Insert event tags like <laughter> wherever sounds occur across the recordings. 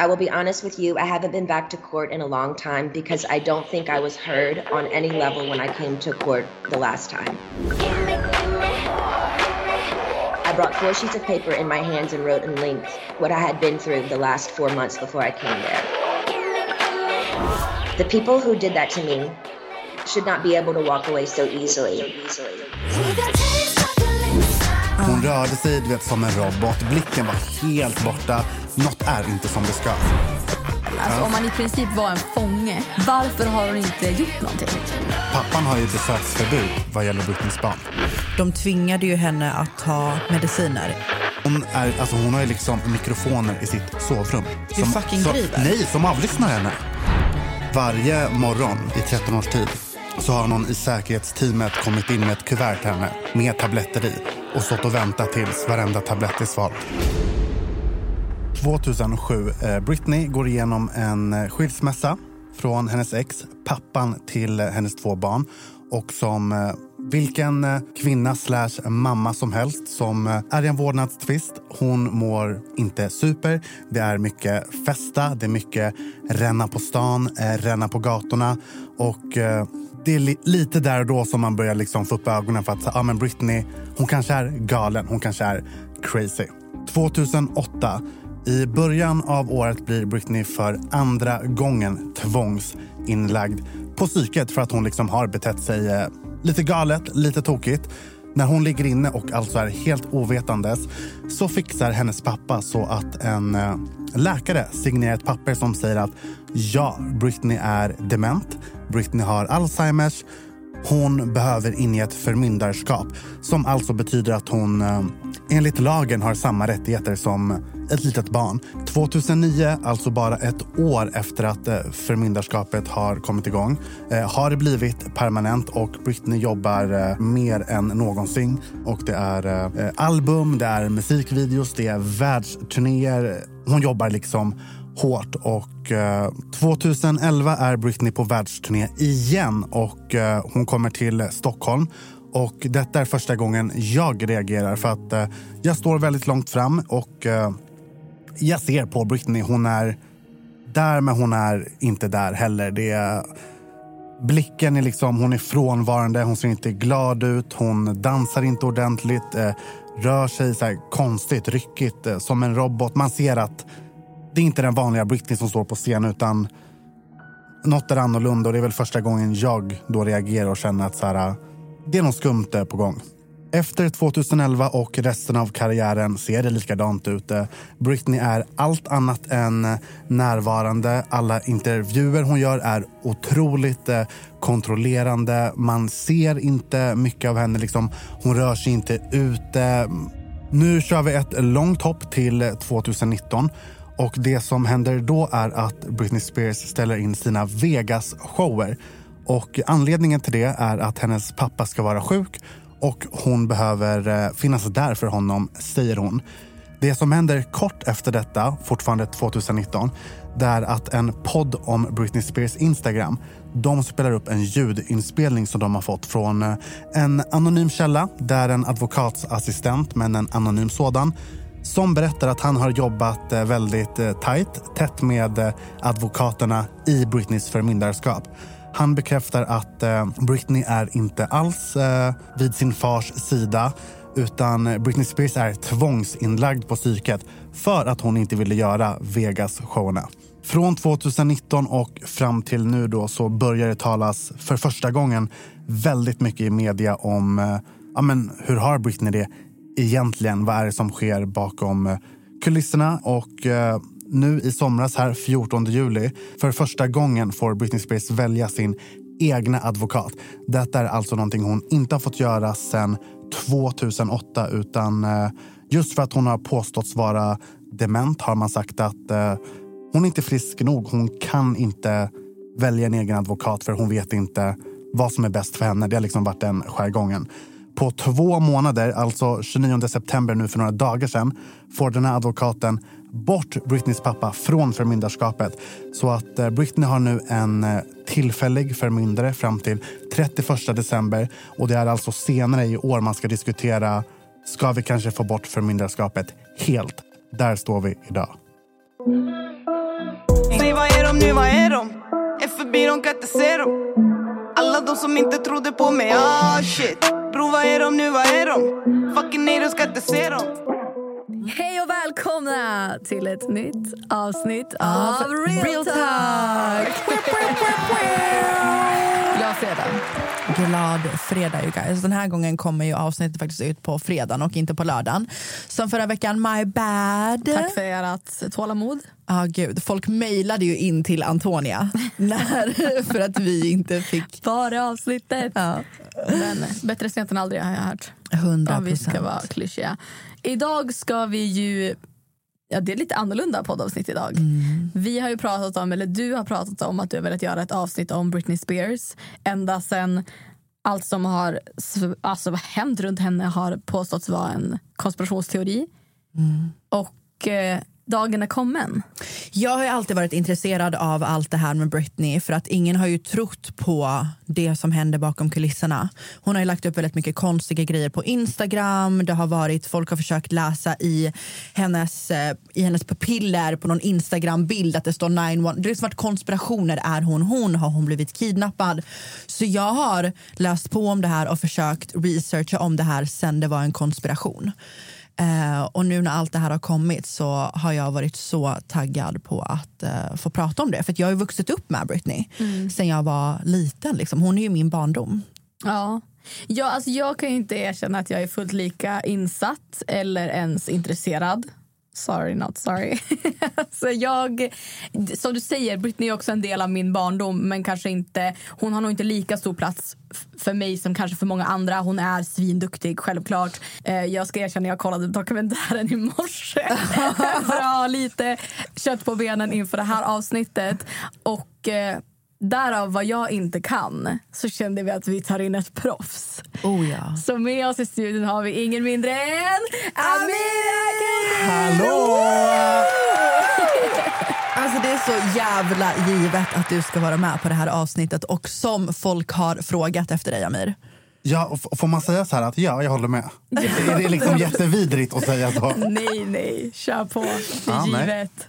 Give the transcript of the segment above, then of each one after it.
I will be honest with you, I haven't been back to court in a long time because I don't think I was heard on any level when I came to court the last time. I brought four sheets of paper in my hands and wrote in length what I had been through the last four months before I came there. The people who did that to me should not be able to walk away so easily. Hon rörde sig du vet, som en robot. Blicken var helt borta. Något är inte som det ska. Alltså, om man i princip var en fånge, varför har hon inte gjort någonting? Pappan har ju besöksförbud vad gäller Britneys barn. De tvingade ju henne att ta mediciner. Hon, är, alltså hon har ju liksom mikrofoner i sitt sovrum. Du fucking som, driver. Nej, som avlyssnar henne. Varje morgon i 13 års tid så har någon i säkerhetsteamet kommit in med ett kuvert till henne med tabletter i och stått och väntat tills varenda tablett är svalt. 2007. Eh, Britney går igenom en eh, skilsmässa från hennes ex, pappan till eh, hennes två barn. Och som vilken kvinna slash mamma som helst som är i en vårdnadstvist. Hon mår inte super. Det är mycket festa, det är mycket ränna på stan, ränna på gatorna. Och det är lite där och då som man börjar liksom få upp ögonen för att ah, men Britney, hon kanske är galen, hon kanske är crazy. 2008 i början av året blir Britney för andra gången tvångsinlagd på psyket för att hon liksom har betett sig eh, lite galet, lite tokigt. När hon ligger inne och alltså är helt ovetandes så fixar hennes pappa så att en eh, läkare signerar ett papper som säger att ja, Britney är dement. Britney har Alzheimers. Hon behöver in i ett förmyndarskap som alltså betyder att hon eh, enligt lagen har samma rättigheter som ett litet barn. 2009, alltså bara ett år efter att eh, förmyndarskapet har kommit igång, eh, har det blivit permanent och Britney jobbar eh, mer än någonsin. Och det är album, det är musikvideos, det är världsturnéer. Hon jobbar liksom hårt. Och eh, 2011 är Britney på världsturné igen och eh, hon kommer till Stockholm. Och detta är första gången jag reagerar för att eh, jag står väldigt långt fram och eh, jag ser på Britney. Hon är där men hon är inte där heller. Det är, blicken är liksom, hon är frånvarande, hon ser inte glad ut, hon dansar inte ordentligt, eh, rör sig så här konstigt, ryckigt, eh, som en robot. Man ser att det är inte den vanliga Britney som står på scen utan något är annorlunda och det är väl första gången jag då reagerar och känner att så här, det är något skumt där på gång. Efter 2011 och resten av karriären ser det likadant ut. Britney är allt annat än närvarande. Alla intervjuer hon gör är otroligt eh, kontrollerande. Man ser inte mycket av henne. Liksom, hon rör sig inte ute. Nu kör vi ett långt hopp till 2019. Och Det som händer då är att Britney Spears ställer in sina Vegas-shower. Och Anledningen till det är att hennes pappa ska vara sjuk och hon behöver eh, finnas där för honom, säger hon. Det som händer kort efter detta, fortfarande 2019, det är att en podd om Britney Spears Instagram de spelar upp en ljudinspelning som de har fått från eh, en anonym källa. Det är en advokatsassistent, men en anonym sådan som berättar att han har jobbat eh, väldigt tajt, tätt med advokaterna i Britneys förmyndarskap. Han bekräftar att eh, Britney är inte alls eh, vid sin fars sida utan Britney Spears är tvångsinlagd på psyket för att hon inte ville göra Vegas-showerna. Från 2019 och fram till nu då så börjar det talas för första gången väldigt mycket i media om eh, ja, men hur har Britney det egentligen? Vad är det som sker bakom kulisserna? Och eh, nu i somras, här 14 juli, för första gången får Britney Spears välja sin egna advokat. Detta är alltså någonting hon inte har fått göra sedan 2008 utan eh, just för att hon har påståtts vara dement har man sagt att eh, hon är inte frisk nog. Hon kan inte välja en egen advokat för hon vet inte vad som är bäst för henne. Det har liksom varit den jargongen. På två månader, alltså 29 september nu för några dagar sedan, får den här advokaten bort Britneys pappa från förmyndarskapet. Så att eh, Britney har nu en eh, tillfällig förmyndare fram till 31 december. Och det är alltså senare i år man ska diskutera, ska vi kanske få bort förmyndarskapet helt? Där står vi idag. Säg vad är de nu, vad är de? Är förbi, de kan inte se dem Alla de som inte trodde på mig, ah shit Bro vad är de nu, vad är de? Fucking nej, du ska inte se dem Hej och välkomna till ett nytt avsnitt av, Av Real, Real Talk! Glad fredag. Glad fredag you guys. Den här gången kommer ju avsnittet faktiskt ut på fredagen och inte på lördagen. Som förra veckan, my bad. Tack för ert tålamod. Ah, gud. Folk mejlade ju in till Antonia <laughs> när, för att vi inte fick... Bara avsnittet. Ja. Men bättre sent än aldrig har jag hört. 100 Om vi ska vara klyschiga. Idag ska vi ju... Ja, det är lite annorlunda poddavsnitt idag. Vi har ju pratat om, eller du har pratat om att du har velat göra ett avsnitt om Britney Spears. Ända sen allt som har alltså, hänt runt henne har påståtts vara en konspirationsteori. Och eh, dagen är kommen. Jag har ju alltid varit intresserad av allt det här med Britney för att ingen har ju trott på det som händer bakom kulisserna. Hon har ju lagt upp väldigt mycket konstiga grejer på Instagram. Det har varit, folk har försökt läsa i hennes, eh, i hennes pupiller på någon Instagram-bild att det står 911. Det har liksom varit konspirationer. Är hon hon? Har hon blivit kidnappad? Så jag har läst på om det här och försökt researcha om det här sen det var en konspiration. Eh, och nu när allt det här har kommit så har jag varit så taggad på att eh, få prata om det. För jag har vuxit upp med Britney sen jag var liten. Liksom. Hon är ju min barndom. Ja. Ja, alltså jag kan ju inte erkänna att jag är fullt lika insatt eller ens intresserad. Sorry, not sorry. <laughs> alltså jag, som du säger, Britney är också en del av min barndom men kanske inte, hon har nog inte lika stor plats för mig som kanske för många andra. Hon är svinduktig, självklart. Eh, jag ska erkänna, jag kollade dokumentären i morse för att ha lite kött på benen inför det här avsnittet. Och eh, därav vad jag inte kan så kände vi att vi tar in ett proffs. Oh ja. Så med oss i studion har vi ingen mindre än Amira! Hallå! Alltså det är så jävla givet att du ska vara med på det här avsnittet och som folk har frågat efter dig Amir. Ja, får man säga så här att ja, jag håller med? Är det liksom jättevidrigt att säga så? Nej, nej, kör på. Det är Ja, nej. givet.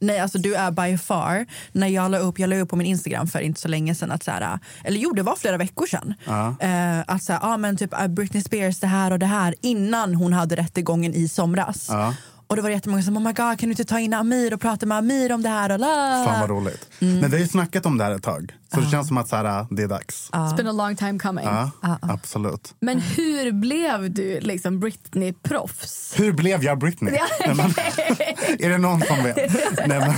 Nej, alltså du är by far. När jag la upp, jag la upp på min Instagram för inte så länge sedan att så här, eller jo det var flera veckor sedan. Eh, att så här, ah, men typ ah, Britney Spears det här och det här innan hon hade rättegången i somras. Ja. Och det var jättemånga som oh my god kan du inte ta in Amir och prata med Amir om det här och la. Fan vad roligt. Mm. Men vi har ju snackat om det här ett tag. Så det känns som att så här, det är dags. It's been a long time coming. Ja, absolut. Men hur blev du liksom Britney-proffs? Hur blev jag Britney? Nej, men, <laughs> är det någon som vet? Nej, men,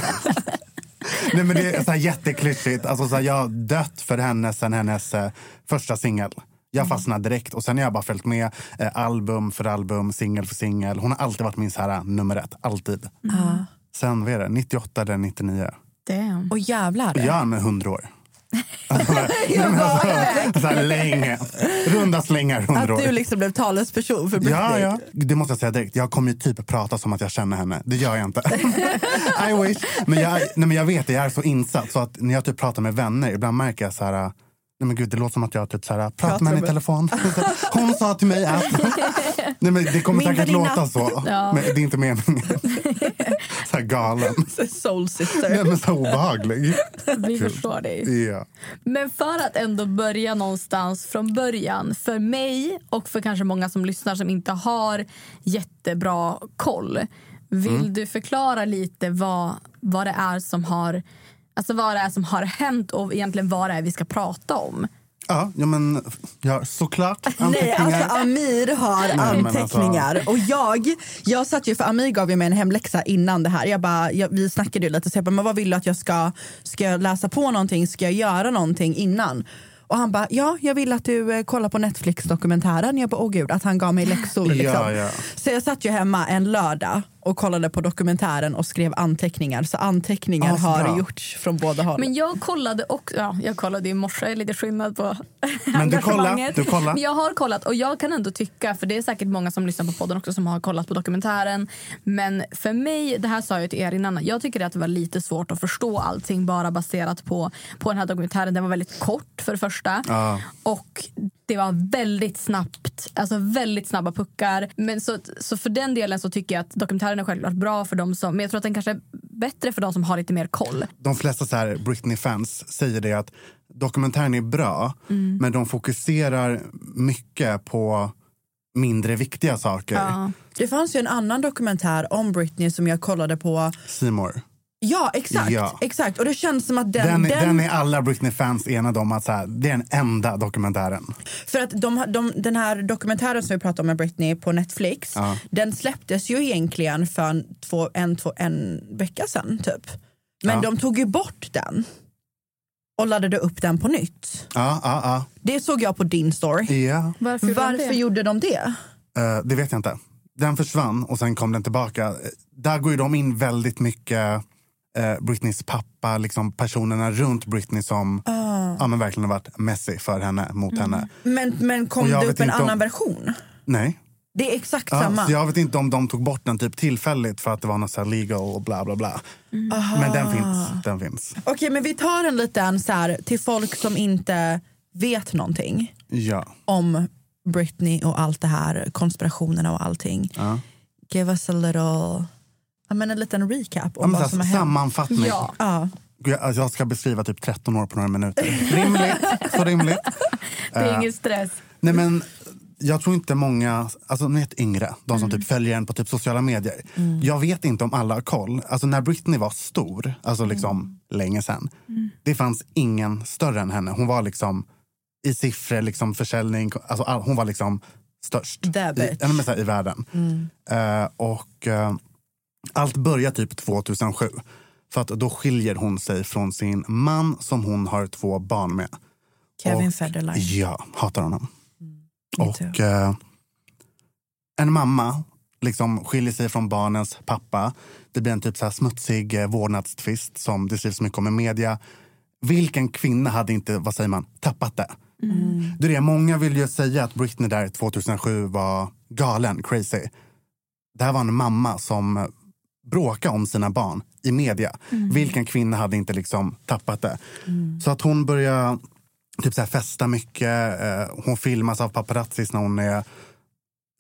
nej, men det är så här jätteklyschigt. Alltså, så här, jag har dött för henne sen hennes eh, första singel. Jag fastnade direkt och sen har jag bara följt med eh, album för album, singel för singel. Hon har alltid varit min så här, nummer ett. Alltid. Sen, vad är det? 98 eller 99. Damn. Och jävlar. <laughs> Jag är med 100 år. Alltså, alltså, så här, länge. Runda slängar 100 Att år. du liksom blev talesperson för Britney. Ja, ja. Det måste jag säga direkt. Jag kommer ju typ prata som att jag känner henne. Det gör jag inte. <laughs> I wish. Men jag, nej, men jag vet det, jag är så insatt. Så att när jag typ pratar med vänner, ibland märker jag så här... Nej men gud, det låter som att jag typ så här, pratar med henne i telefon. <laughs> Hon sa till mig att... <laughs> Nej, men det kommer Min säkert låta så. <laughs> Men det är inte meningen. så här galen. Soul sister. Nej, men så obehaglig. Vi Kul. förstår dig. Ja. Men för att ändå börja någonstans från början. För mig och för kanske många som lyssnar som inte har jättebra koll. Vill Mm. du förklara lite vad, vad det är som har Alltså vad det är som har hänt och egentligen vad det är vi ska prata om. Ja, ja, men ja, såklart. <laughs> Nej, Anteckningar. alltså Amir har alltså- anteckningar. Och jag, jag satt ju, för Amir gav ju mig en hemläxa innan det här. Jag bara, jag, vi snackade ju lite, så jag bara, men vad vill du att jag ska, ska jag läsa på någonting? Ska jag göra någonting innan? Och han bara, ja, jag vill att du eh, kollar på Netflix-dokumentären. Jag bara, åh gud, att han gav mig läxor. <laughs> Liksom. Ja, ja. Så jag satt ju hemma en lördag och kollade på dokumentären och skrev anteckningar. Så anteckningar Ah, så har bra. gjorts från båda håll. Men jag kollade också, ja, jag kollade i morse, lite skillnad på Men du kollar, engagemanget. du kollar. Men jag har kollat och jag kan ändå tycka, för det är säkert många som lyssnar på podden också som har kollat på dokumentären. Men för mig, det här sa jag till er innan, jag tycker att det var lite svårt att förstå allting bara baserat på, på den här dokumentären. Den var väldigt kort för det första. Ja. Och det var väldigt snabbt, alltså väldigt snabba puckar. Men så, så för den delen så tycker jag att dokumentären är självklart bra för dem som, men jag tror att den kanske är bättre för de som har lite mer koll. De flesta så här Britney-fans säger det att dokumentären är bra men de fokuserar mycket på mindre viktiga saker. Ja. Det fanns ju en annan dokumentär om Britney som jag kollade på. Seymour. Ja, exakt. Ja. exakt. Och det känns som att den... Den, den, den är alla Britney-fans enade om att så här, det är den enda dokumentären. För att de, de, den här dokumentären som vi pratade om med Britney på Netflix, Ja. den släpptes ju egentligen för en, två, en, två, en vecka sedan typ. Men Ja. de tog ju bort den och laddade upp den på nytt. Ja, ja, ja. Det såg jag på din story. ja. Varför, gjorde de Varför det? gjorde de det? Eh, det vet jag inte. Den försvann och sen kom den tillbaka. Där går ju de in väldigt mycket uh, Britneys pappa, liksom personerna runt Britney som Ah. ja, men verkligen har varit messy för henne, mot Mm. henne. Men, men kom det upp en inte om- annan version? Nej. Det är exakt Ja, samma. jag vet inte om de tog bort den typ tillfälligt för att det var något så legal och bla bla bla. Men den finns. Den finns. Okej, men vi tar en liten så här, till folk som inte vet någonting Ja. om Britney och allt det här, konspirationerna och allting. ja. Give us a little, men en liten recap om vad som har hänt. sammanfattning. Ja. Ja. Jag- alltså, Jag ska beskriva typ 13 år på några minuter. Rimligt. Så rimligt. <laughs> Det är ingen stress. Nej, men jag tror inte många, alltså ni vet yngre, de som typ följer en på typ sociala medier. Jag vet inte om alla har koll. Alltså när Britney var stor, alltså liksom länge sedan. Det fanns ingen större än henne. Hon var liksom i siffror, liksom försäljning, alltså all, hon var liksom störst i, här, i världen. Eh, och eh, allt börjar typ 2007. För att då skiljer hon sig från sin man som hon har två barn med. Kevin Och- Federline. Ja, hatar honom. too. och eh, en mamma liksom skiljer sig från barnens pappa. Det blir en typ så här smutsig eh, vårdnadstvist som det skrivs mycket om i media. Vilken kvinna hade inte, vad säger man, tappat det? Det är det, många vill ju säga att Britney där 2007 var galen, crazy. Det här var en mamma som bråkade om sina barn i media. Vilken kvinna hade inte liksom tappat det? Så att hon börjar typ så här festa mycket. Eh, hon filmas av paparazzis när hon är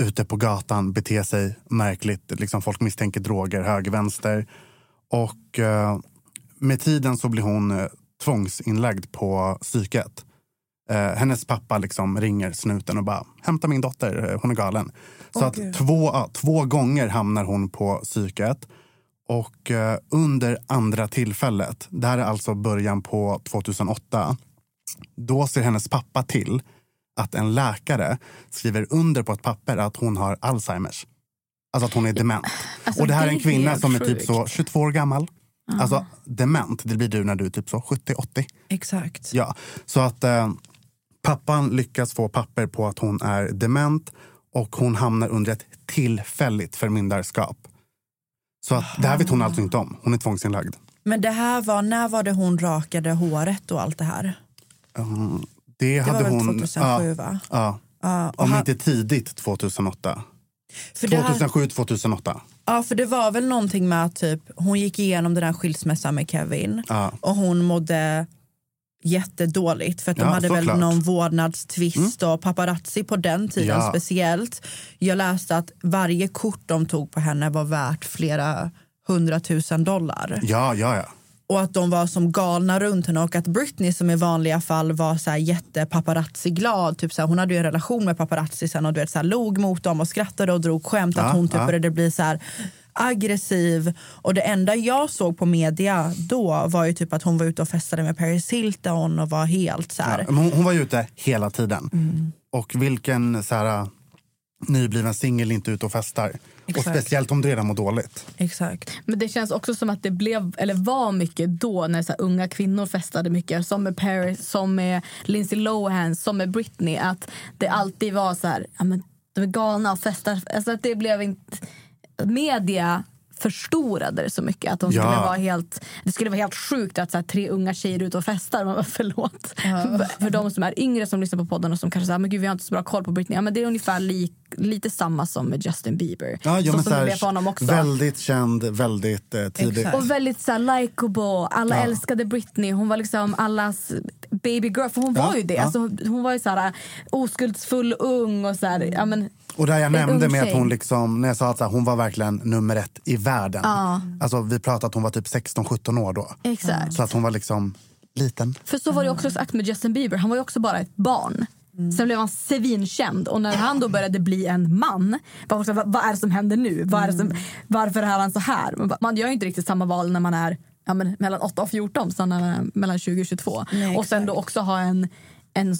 ute på gatan, beter sig märkligt. Liksom folk misstänker droger, höger, vänster. Och eh, med tiden så blir hon eh, tvångsinlagd på psyket. Hennes pappa liksom ringer snuten och bara hämta min dotter, hon är galen. Så att två, två gånger hamnar hon på psyket. Och eh, under andra tillfället, det här är alltså början på 2008, då ser hennes pappa till att en läkare skriver under på ett papper att hon har Alzheimers. Alltså att hon är dement. <laughs> Alltså, och det här är en är kvinna helt som är typ så 22 år gammal. Alltså dement, det blir du när du är typ så 70-80. Exakt. Ja, så att eh, pappan lyckas få papper på att hon är dement och hon hamnar under ett tillfälligt förmyndarskap. Så att, det här vet hon alltså inte om. Hon är tvångsinlagd. Men det här var, när var det hon rakade håret och allt det här? Mm, det, Det hade var väl hon... 2007 ja, va? ja, och om han- inte tidigt 2008. för det här- 2007-2008. Ja, för det var väl någonting med att typ, hon gick igenom den här skilsmässan med Kevin och hon mådde jättedåligt för att de Ja, hade väl såklart. någon vårdnadstvist och paparazzi på den tiden Ja. speciellt. Jag läste att varje kort de tog på henne var värt flera hundratusen dollar. Ja, ja, ja. Och att de var som galna runt henne och att Britney som i vanliga fall var så här jätte paparazzi-glad. Typ så här, hon hade ju en relation med paparazzi sen och du vet, så här, log mot dem och skrattade och drog skämt. Ja, att hon typ ja. började bli så här aggressiv. Och det enda jag såg på media då var ju typ att hon var ute och festade med Paris Hilton och var helt så här. ja. Men hon, hon var ju ute hela tiden. Mm. Och vilken så här, nybliven singel inte ute och festar? Exakt. Och speciellt om du redan mår dåligt. Exakt. Men det känns också som att det blev, eller var mycket då när så här, unga kvinnor festade mycket. Som med Paris, som med Lindsay Lohan, som med Britney. Att det alltid var så här, ja, men de är galna och festar. Alltså att det blev inte... Media förstorade det så mycket. Att de Ja. skulle vara helt, det skulle vara helt sjukt att så här, tre unga tjejer ute och festar. Man bara, <laughs> förlåt. För, <laughs> för de som är yngre som lyssnar på podden och som kanske säger men gud vi har inte så bra koll på Britney. Ja, men det är ungefär lik, lite samma som med Justin Bieber. Ja, ja, så som här, för honom också. Väldigt känd, väldigt eh, tidigt. Exakt. Och väldigt så här, likeable. Alla Ja. älskade Britney. Hon var liksom allas baby girl. För hon Ja, var ju det. ja. Alltså, hon var ju så här, oskuldsfull, ung och så här, ja, men, Och där jag nämnde med att hon liksom, när jag sa att hon var verkligen nummer ett i världen. Alltså vi pratade att hon var typ 16-17 år då. Exakt. Så att hon var liksom liten. För så var det också exakt med Justin Bieber. Han var ju också bara ett barn. Sen blev han svinkänd och när han då började bli en man, här, vad, vad är det som händer nu? Vad är som, varför är han så här? Man, bara, man gör ju inte riktigt samma val när man är ja, men, mellan 8 och 14 som när man är mellan 20 och 22. Nej, och sen då också ha en, en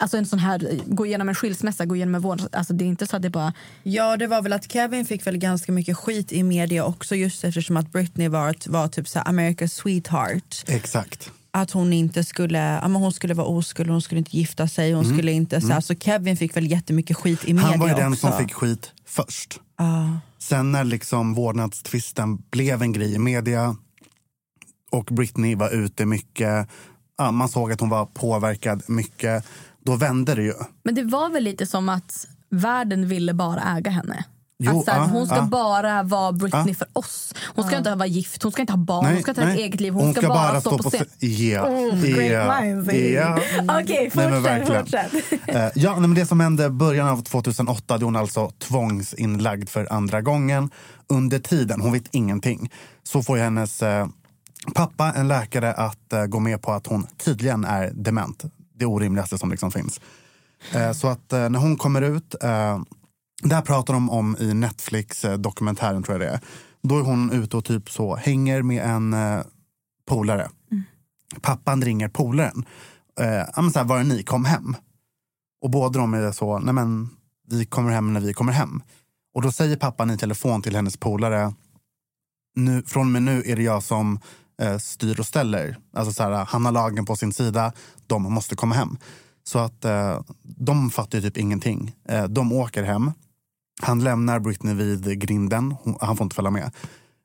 Alltså en sån här, gå igenom en skilsmässa, gå igenom en vård. Alltså det är inte så att det bara... Ja, det var väl att Kevin fick väl ganska mycket skit i media också just eftersom att Britney var, var typ så här America's sweetheart. Exakt. Att hon inte skulle, ja, men hon skulle vara oskuld, hon skulle inte gifta sig, hon skulle inte så, här, så Kevin fick väl jättemycket skit i media Mm. Han var ju den också. som fick skit först. Ja. Sen när liksom vårdnadstvisten blev en grej i media och Britney var ute mycket, ja, man såg att hon var påverkad mycket, då vände det ju. Men det var väl lite som att världen ville bara äga henne. Jo, att ja, hon ska ja. bara vara Britney Ja. för oss. Hon ska inte vara gift, hon ska inte ha barn, hon ska inte ha ett eget liv. Hon, Hon ska, bara stå på scen. Ja, Mm, great minds. ja. Okej, Nej, men fortsätt. verkligen. fortsätt. Eh, ja, nej, men det som hände början av 2008 då hon alltså tvångsinlagd för andra gången. Under tiden, hon vet ingenting, så får hennes eh, pappa, en läkare, att eh, gå med på att hon tydligen är dement. Det orimligaste som liksom finns. Eh, så att eh, när hon kommer ut, eh, det här pratar de om i Netflix-dokumentären tror jag det är. Då är hon ute och typ så hänger med en eh, polare. Pappan ringer polaren. Eh, så här, var är ni? Kom hem. Och båda de är så, nej men vi kommer hem när vi kommer hem. Och då säger pappan i telefon till hennes polare, nu, från och med nu är det jag som eh, styr och ställer. Alltså så här, han har lagen på sin sida, de måste komma hem. Så att eh, de fattar typ ingenting. Eh, de åker hem. Han lämnar Britney vid grinden. Hon, han får inte följa med.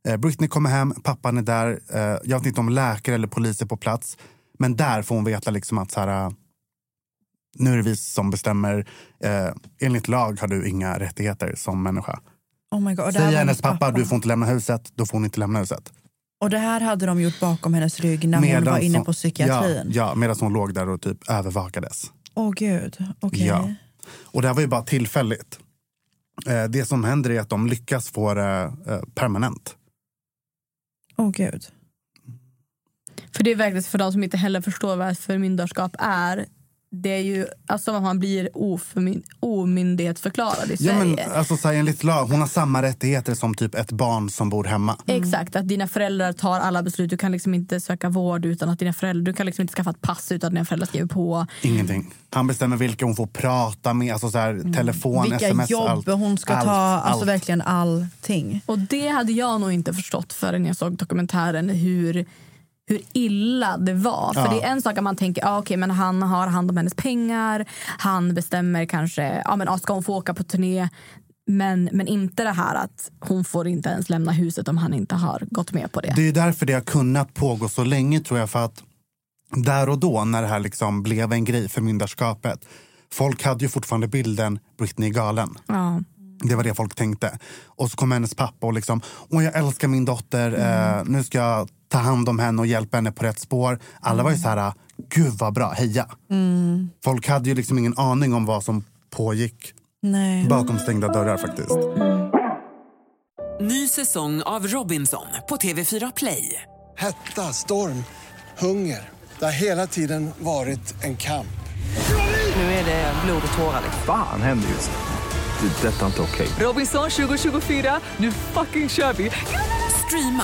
Eh, Britney kommer hem, pappan är där. Eh, jag vet inte om läkare eller polis är på plats. Men där får hon veta liksom att så här, nu är det vi som bestämmer. Eh, enligt lag har du inga rättigheter som människa. Oh my God. Säger hennes pappa du får inte lämna huset, då får hon inte lämna huset. Och det här hade de gjort bakom hennes rygg när hon Medan var inne hon- på psykiatrin. Ja, ja medan hon låg där och typ övervakades. Åh gud, okej. Ja. Och det här var ju bara tillfälligt. Eh, det som händer är att de lyckas få det eh, permanent. Åh gud. För det är verkligen för de som inte heller förstår vad förmyndarskap är. Det är ju alltså att man blir oförmyn- omyndighetsförklarad i Ja, Sverige. men, alltså, så här, enligt lag, hon har samma rättigheter som typ ett barn som bor hemma. Exakt, att dina föräldrar tar alla beslut. Du kan liksom inte söka vård utan att dina föräldrar, du kan liksom inte skaffa ett pass utan att dina föräldrar skriver på. Ingenting. Han bestämmer vilka hon får prata med, alltså så här, telefon, Mm. Vilka sms, jobb allt. hon ska allt, ta, alltså allt. verkligen allting. Och det hade jag nog inte förstått förrän jag såg dokumentären hur, hur illa det var. För Ja. det är en sak att man tänker, ah, okej men han har hand om hennes pengar, han bestämmer kanske, ja men ah, ska hon få åka på turné? Men, men inte det här att hon får inte ens lämna huset om han inte har gått med på det. Det är därför det har kunnat pågå så länge tror jag. För att där och då när det här liksom blev en grej, förmyndarskapet. Folk hade ju fortfarande bilden Britney galen. Ja. Det var det folk tänkte. Och så kom hennes pappa och liksom, åh jag älskar min dotter, eh, nu ska jag ta hand om henne och hjälpa henne på rätt spår. Alla var ju så här, gud vad bra, heja. Folk hade ju liksom ingen aning om vad som pågick Nej. bakom stängda dörrar faktiskt. Ny säsong av Robinson på TV4 Play. Hetta, storm, hunger. Det har hela tiden varit en kamp. Nu är det blod och tårar. Fan händer just nu. Det. är Detta är inte okej. Robinson 2024, nu fucking kör vi! Streama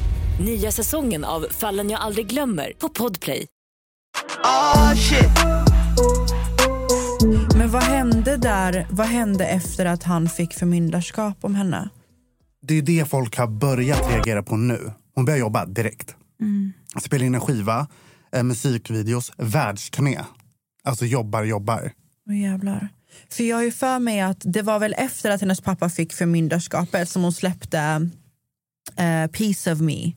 Nya säsongen av Fallen jag aldrig glömmer på Podplay. Oh shit. Men vad hände där? Vad hände efter att han fick förmyndarskap om henne? Det är det folk har börjat reagera på nu. Hon börjar jobba direkt. Mm. Spelar in en skiva, musikvideos, världsturné. Alltså jobbar, jobbar. Åh jävlar. För jag har ju för mig att det var väl efter att hennes pappa fick förmyndarskapet som hon släppte eh, Piece of Me.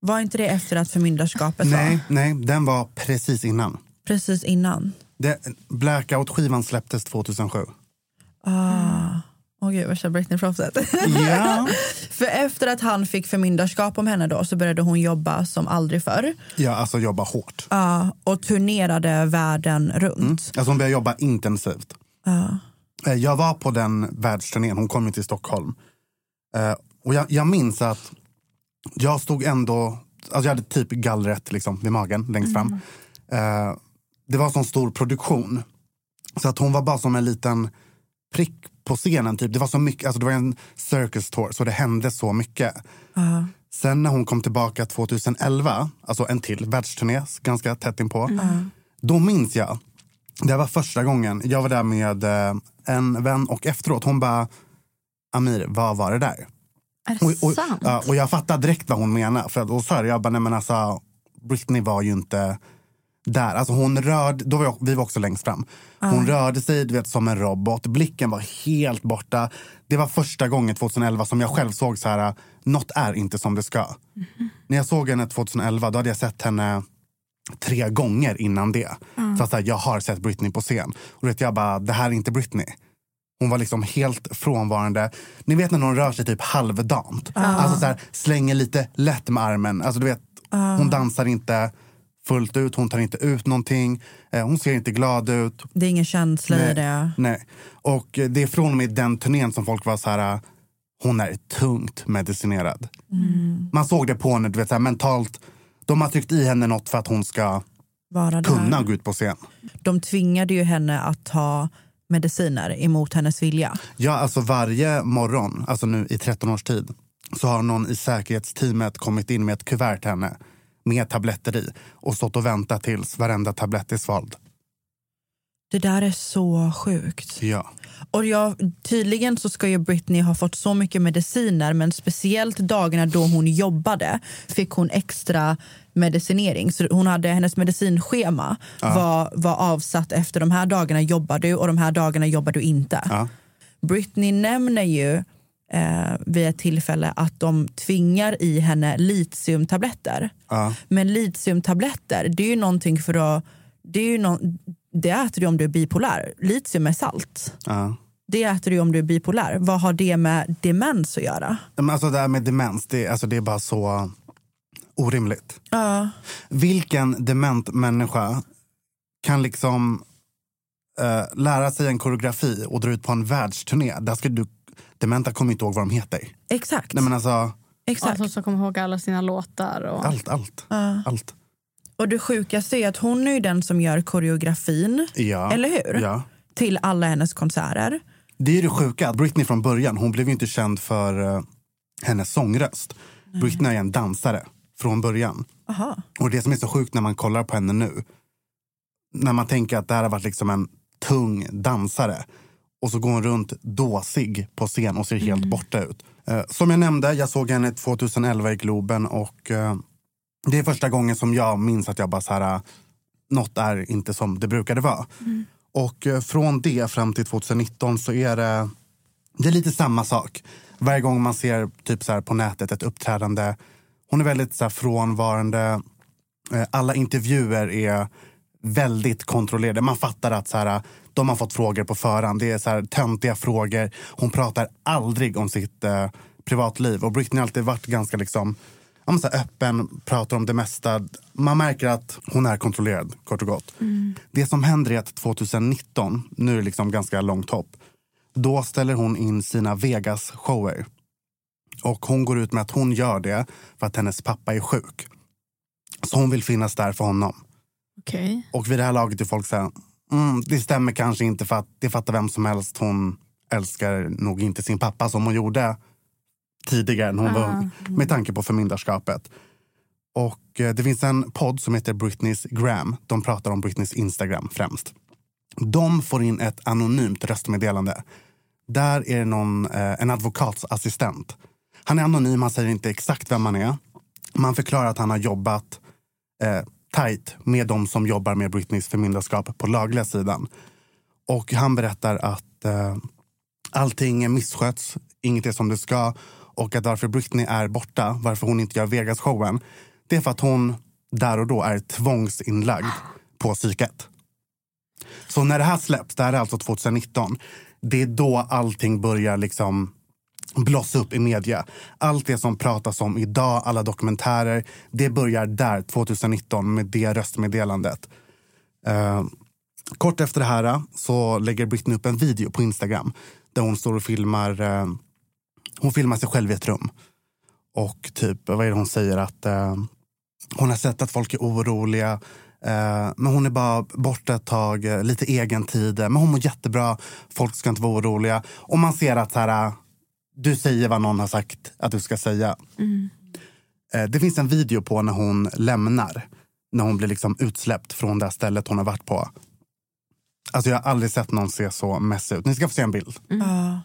Var inte det efter att förmyndarskapet var? Nej, nej, den var precis innan. Precis innan? Det, Blackout-skivan släpptes 2007. Ah. Åh gud, värsta Britney-proffset. Ja. <laughs> För efter att han fick förmyndarskap om henne då så började hon jobba som aldrig förr. Ja, alltså jobba hårt. Ja, och turnerade världen runt. Mm. Alltså hon började jobba intensivt. Ja. Eh, Jag var på den världsturnén, hon kom ju till Stockholm. Eh, Och jag, jag minns att jag stod ändå, alltså jag hade typ gallret liksom vid magen längst fram. Eh, Det var sån stor produktion. Så att hon var bara som en liten prick på scenen. Typ. Det var så mycket, alltså det var en circus tour så det hände så mycket. Ja. Sen när hon kom tillbaka 2011, alltså en till världsturné ganska tätt inpå. Mm. Då minns jag, det var första gången, jag var där med eh, en vän och efteråt hon bara Amir, vad var det där? Är det Och, och, sant? och jag fattade direkt vad hon menade. För då sa jag, jag bara, nej men alltså Britney var ju inte där. Alltså hon rörde, då var jag, vi var också längst fram. Hon rörde sig du vet, som en robot. Blicken var helt borta. Det var första gången 2011 som jag själv såg så här, något är inte som det ska. När jag såg henne 2011 då hade jag sett henne tre gånger innan det. Så att, så här, jag har sett Britney på scen. Och vet jag bara, det här är inte Britney. Hon var liksom helt frånvarande. Ni vet när någon rör sig typ halvdant. Alltså så här, slänger lite lätt med armen. Alltså du vet, hon dansar inte fullt ut, hon tar inte ut någonting. Eh, hon ser inte glad ut. Det är ingen känsla i det. Nej. Och det är från och med den turnén som folk var så här, hon är tungt medicinerad. Man såg det på henne, du vet, så här, mentalt. De har tryckt i henne något för att hon ska kunna gå ut på scen. De tvingade ju henne att ta mediciner emot hennes vilja. Ja, alltså varje morgon, alltså nu i 13 års tid, så har någon i säkerhetsteamet kommit in med ett kuvert till henne med tabletter i och stått och väntat tills varenda tablett är svald. Det där är så sjukt. Ja. Och jag, tydligen så ska ju Britney ha fått så mycket mediciner men speciellt dagarna då hon jobbade fick hon extra medicinering. Så hon hade, hennes medicinschema var, var avsatt efter de här dagarna jobbar du och de här dagarna jobbar du inte. Ja. Britney nämner ju eh, vid ett tillfälle att de tvingar i henne litiumtabletter. Ja. Men litiumtabletter, det är ju någonting för att... Det, är ju nå- det äter du om du är bipolär. Litium är salt. Ja. Det äter du om du är bipolär. Vad har det med demens att göra? Men alltså det här med demens, det, alltså det är bara så orimligt. Ja. Vilken dement människa kan liksom eh, lära sig en koreografi och dra ut på en världsturné? Där ska du, dementa kommer inte ihåg vad de heter. Exakt. Nej men alltså, Exakt. Alltså, så kommer ihåg alla sina låtar. Och... allt, allt. Ja. allt. Och det sjukaste är att hon är ju den som gör koreografin, Ja. eller hur? Ja. Till alla hennes konserter. Det är ju det sjuka, Britney från början, hon blev ju inte känd för eh, hennes sångröst. Britney är en dansare från början. Aha. Och det som är så sjukt när man kollar på henne nu, när man tänker att det här har varit liksom en tung dansare och så går hon runt dåsig på scen och ser helt borta ut. Eh, som jag nämnde, jag såg henne 2011 i Globen och eh, det är första gången som jag minns att jag bara så här, eh, något är inte som det brukade vara. Och eh, från det fram till 2019 så är det, det är lite samma sak. Varje gång man ser typ så här på nätet ett uppträdande, hon är väldigt så här frånvarande. Eh, Alla intervjuer är väldigt kontrollerade. Man fattar att så här, de har fått frågor på förhand. Det är så här, töntiga frågor. Hon pratar aldrig om sitt eh, privatliv. Och Britney har alltid varit ganska liksom, ja, så öppen, pratar om det mesta. Man märker att hon är kontrollerad, kort och gott. Det som händer är att 2019, nu är det liksom ganska långt hopp, då ställer hon in sina Vegas-shower Och hon går ut med att hon gör det för att hennes pappa är sjuk. Så hon vill finnas där för honom. Okej. Och vid det här laget är folk så här, mm, det stämmer kanske inte för att det fattar vem som helst. Hon älskar nog inte sin pappa som hon gjorde tidigare när hon Ah. var, med tanke på förmyndarskapet. Och eh, det finns en podd som heter Britneys Gram. De pratar om Britneys Instagram främst. De får in ett anonymt röstmeddelande. Där är det någon, eh, en advokatsassistent. Han är anonym, han säger inte exakt vem han är. Man förklarar att han har jobbat eh, tajt med de som jobbar med Britneys förmyndarskap på lagliga sidan. Och han berättar att eh, allting missköts, inget är som det ska och att varför Britney är borta, varför hon inte gör Vegas-showen, det är för att hon där och då är tvångsinlagd på psyket. Så när det här släpps, det här är alltså 2019, det är då allting börjar liksom blossa upp i media. Allt det som pratas om idag, alla dokumentärer, det börjar där 2019 med det röstmeddelandet. Eh, kort efter det här eh, så lägger Britney upp en video på Instagram där hon står och filmar, eh, hon filmar sig själv i ett rum. Och typ, vad är det hon säger? Att eh, hon har sett att folk är oroliga. Eh, men hon är bara borta ett tag, eh, lite egen tid. Men hon mår jättebra. Folk ska inte vara oroliga. Och man ser att så här, eh, du säger vad någon har sagt att du ska säga. Eh, det finns en video på när hon lämnar. När hon blir liksom utsläppt från det stället hon har varit på. Alltså jag har aldrig sett någon se så messig ut. Ni ska få se en bild. Ja.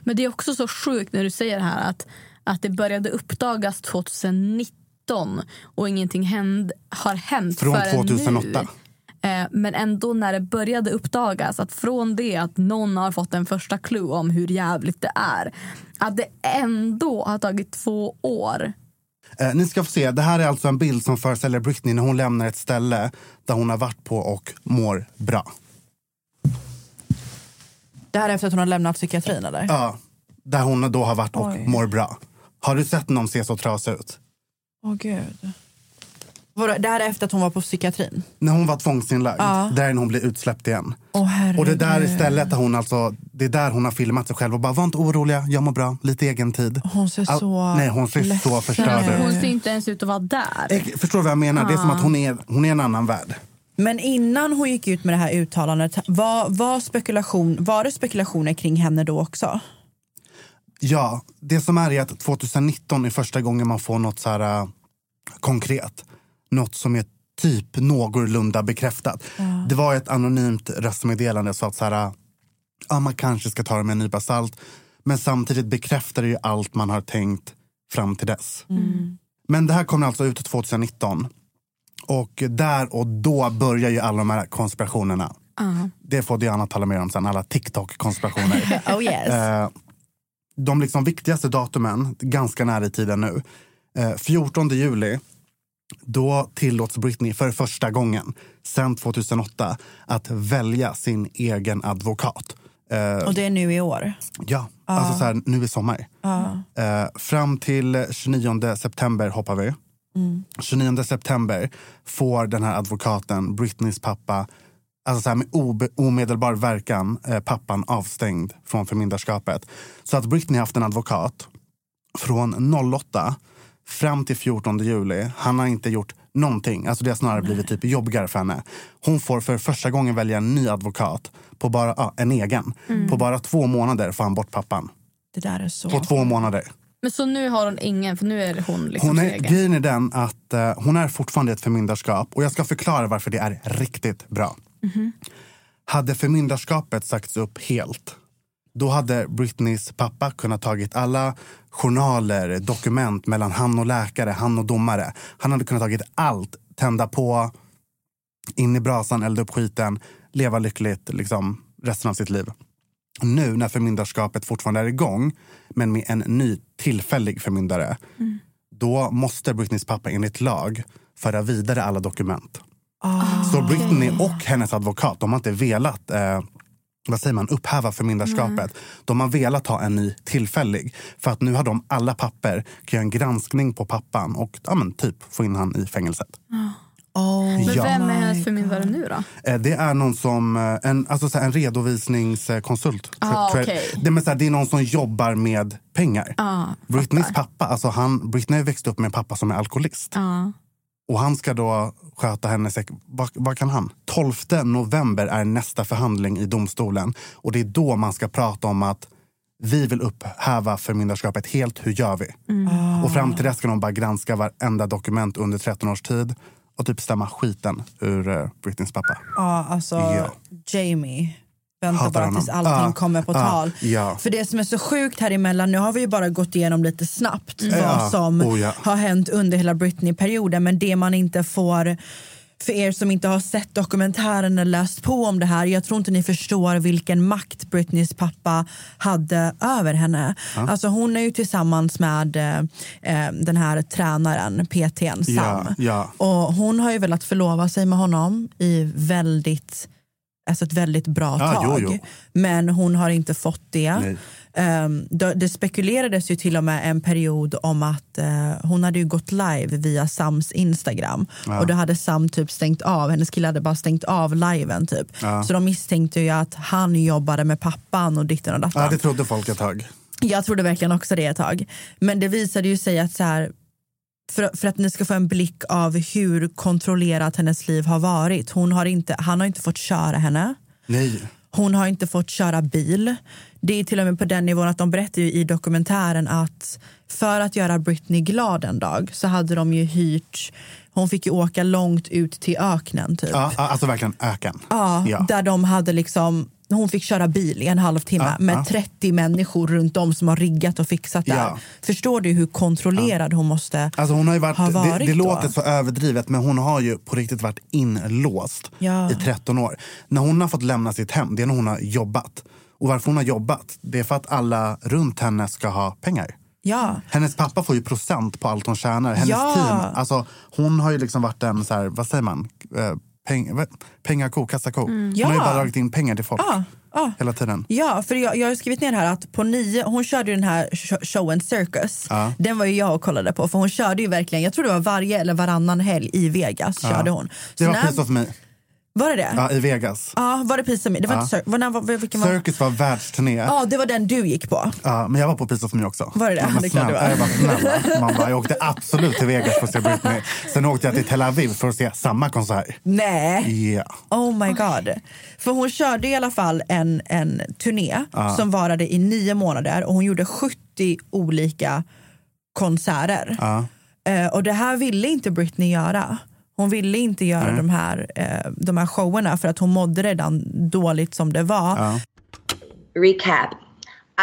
Men det är också så sjukt när du säger det här att, att det började uppdagas 2019 och ingenting händ, har hänt Från förrän 2008. nu. Eh, Men ändå när det började uppdagas, att från det att någon har fått en första clue om hur jävligt det är, att det ändå har tagit två år. Eh, ni ska få se. Det här är alltså en bild som föreställer Britney när hon lämnar ett ställe där hon har varit på och mår bra. Det här är efter att hon har lämnat psykiatrin eller? Ja, där hon då har varit och Oj. mår bra. Har du sett någon se så trasig ut? Åh gud. Det här är efter att hon var på psykiatrin? När hon var tvångsinlagd, Ja. där är hon blir utsläppt igen. Åh. Och det där är stället där hon alltså, det är där hon har filmat sig själv och bara var inte oroliga, jag mår bra, lite egen tid. Hon ser All- så Nej, hon ser så ledsen förstörd ut. Hon ser inte ens ut att vara där. Jag förstår du vad jag menar? Det är som Ja. att hon är, hon är en annan värld. Men innan hon gick ut med det här uttalandet, var, var, spekulation, var det spekulationer kring henne då också? Ja, det som är är att 2019 är första gången man får något så här äh, konkret. Något som är typ någorlunda bekräftat. Det var ett anonymt röstmeddelande så att så här, ja, man kanske ska ta det med en nypa salt. Men samtidigt bekräftar det ju allt man har tänkt fram till dess. Men det här kom alltså ut 2019. Och där och då börjar ju alla de här konspirationerna. Ja. Det får Diana tala mer om sen, alla TikTok-konspirationer. <laughs> Oh yes. Eh, de liksom viktigaste datumen, ganska nära i tiden nu. Eh, 14 juli, då tillåts Britney för första gången sen 2008 att välja sin egen advokat. Eh, Och det är nu i år? ja, alltså så här, nu i sommar. Eh, fram till 29 september hoppar vi. 29 september får den här advokaten, Britneys pappa, alltså så här med omedelbar verkan, eh, pappan avstängd från förmyndarskapet. Så att Britney har haft en advokat från 08 fram till 14 juli. Han har inte gjort någonting. Alltså det har snarare blivit typ jobbigare för henne. Hon får för första gången välja en ny advokat, på bara, ja, en egen. På bara två månader får han bort pappan. Det där är så... På två månader. Men så nu har hon ingen, för nu är hon liksom Hon är, egen. grejen är den att eh, hon är fortfarande ett förmyndarskap och jag ska förklara varför det är riktigt bra. Hade förmyndarskapet sagts upp helt då hade Britneys pappa kunnat tagit alla journaler, dokument mellan han och läkare, han och domare. Han hade kunnat tagit allt, tända på, in i brasan, elda upp skiten, leva lyckligt liksom, resten av sitt liv. Nu när förmyndarskapet fortfarande är igång, men med en ny tillfällig förmyndare, då måste Britneys pappa enligt lag föra vidare alla dokument. Så Britney och hennes advokat, de har inte velat eh, vad säger man, upphäva förmyndarskapet. De har velat ha en ny tillfällig. För att nu har de alla papper, kan göra en granskning på pappan och ja, men, typ få in han i fängelset. Oh, Men Ja. vem är hennes förmyndare nu då? Eh, Det är någon som, eh, en, alltså så här, en redovisningskonsult. Ah, okej. det, är så här, det är någon som jobbar med pengar. Ah, Britneys pappa, alltså han, Britney växte upp med en pappa som är alkoholist. Ja. Och han ska då sköta hennes... Vad, vad kan han? 12 november är nästa förhandling i domstolen. Och det är då man ska prata om att vi vill upphäva förmyndarskapet helt. Hur gör vi? Och fram till dess ska de bara granska varenda dokument under 13 års tid och typ stämma skiten ur uh, Britneys pappa. Ja, alltså Ja. Jamie. Vänta bara honom. tills allting Ja, kommer på ja, tal. ja. För det som är så sjukt här emellan, nu har vi ju bara gått igenom lite snabbt Ja. vad som Oh, ja. har hänt under hela Britney-perioden. Men det man inte får, för er som inte har sett dokumentären eller läst på om det här, jag tror inte ni förstår vilken makt Britneys pappa hade över henne. Alltså hon är ju tillsammans med eh, eh, den här tränaren, PTn Sam. Ja, ja. Och hon har ju velat förlova sig med honom i väldigt, alltså ett väldigt bra Ja, tag. jo, jo. Men hon har inte fått det. Um, det, det spekulerades ju till och med en period om att eh, hon hade ju gått live via Sams Instagram Ja. och då hade Sam typ stängt av, hennes kille hade bara stängt av liven typ. Ja. Så de misstänkte ju att han jobbade med pappan och ditten och datten. Ja, det trodde folk ett tag. Jag trodde verkligen också det ett tag. Men det visade ju sig att så här, för, för att ni ska få en blick av hur kontrollerat hennes liv har varit. Hon har inte, han har inte fått köra henne. Nej. Hon har inte fått köra bil. Det är till och med på den nivån att de berättar ju i dokumentären att för att göra Britney glad en dag så hade de ju hyrt, hon fick ju åka långt ut till öknen typ. Ja, alltså verkligen öken. Ja, Ja. där de hade liksom hon fick köra bil i en halvtimme Ja, med ja. 30 människor runt om som har riggat och fixat där. Ja. Förstår du hur kontrollerad hon måste Alltså hon har ju varit, ha det, varit det då? låter så överdrivet men hon har ju på riktigt varit inlåst i 13 år. När hon har fått lämna sitt hem, det är när hon har jobbat. Och varför hon har jobbat, det är för att alla runt henne ska ha pengar. Ja. Hennes pappa får ju procent på allt hon tjänar. Hennes Ja. team, alltså hon har ju liksom varit en, så här, vad säger man, peng, vad- pengako, kassako. Hon har ju Ja. bara dragit in pengar till folk Ja, ja. hela tiden. Ja, för jag, jag har skrivit ner här att på nio, hon körde den här sh- showen Circus. Ja. Den var ju jag och kollade på för hon körde ju verkligen, jag tror det var varje eller varannan helg i Vegas Ja. körde hon. Det Så var när- Piece of Me. Var det det? Ja, i Vegas. Ja, var det Me? Det var Ja. inte Cir- var, var, vilken var? Circus var världsturné. Ja, det var den du gick på. Ja, men jag var på Piece of Me också. Var det det? Ja, Det snälla, var. Jag, var snälla. <laughs> Man bara, jag åkte absolut till Vegas för att se Britney. Sen åkte jag till Tel Aviv för att se samma konsert. Nej. Ja. Oh my god. För hon körde i alla fall en, en turné Ja. som varade i nio månader och hon gjorde 70 olika konserter. Ja. Eh, och det här ville inte Britney göra. Hon ville inte göra de här, eh, de här showerna för att hon mådde redan dåligt som det var. Ja. Recap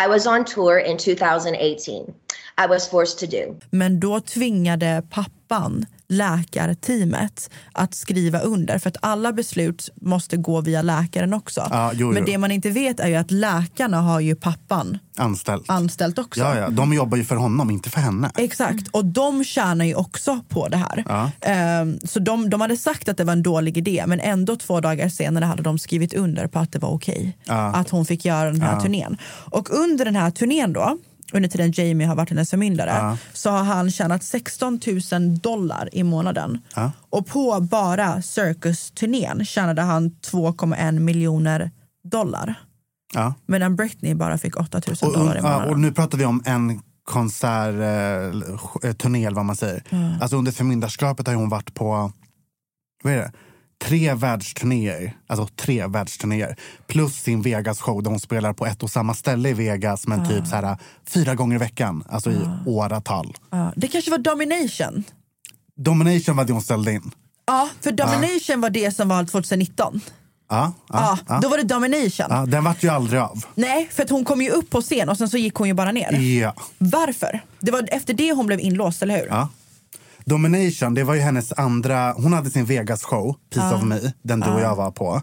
I was on tour in 2018. I was forced to do. Men då tvingade pappan läkarteamet att skriva under för att alla beslut måste gå via läkaren också. Ja, jo, Men jo. det man inte vet är ju att läkarna har ju pappan Anställt. anställt också. Ja, ja. De jobbar ju för honom, inte för henne. Exakt, och de tjänar ju också på det här. Ja. Ehm, så de, de hade sagt att det var en dålig idé men ändå två dagar senare hade de skrivit under på att det var okej. Ja. Att hon fick göra den här turnén. Och under den här turnén då, under tiden Jamie har varit hennes förmyndare, Ja. så har han tjänat 16 000 dollar i månaden. Ja. Och på bara Circus-turnén tjänade han 2,1 miljoner dollar. Ja. Medan Britney bara fick 8 000 Och, dollar i månaden. och nu pratar vi om en konsertturné, eh, turné, eller vad man säger. Alltså under förmyndarskapet har hon varit på vad är det? Tre världsturnéer. Alltså tre världsturnéer. Plus sin Vegas-show där hon spelar på ett och samma ställe i Vegas men typ så här, fyra gånger i veckan. Alltså i åratal. Ja, det kanske var Domination. Domination var det hon ställde in. Ja, för Domination var det som var 2019. Ja, Ja, ja, Då var det Domination. ja. Den vart ju aldrig av. Nej, för att hon kom ju upp på scen och sen så gick hon ju bara ner. Ja. Varför? Det var efter det hon blev inlåst, eller hur? Ja. Domination, det var ju hennes andra... Hon hade sin Vegas-show, Piece of Me, den du och jag var på.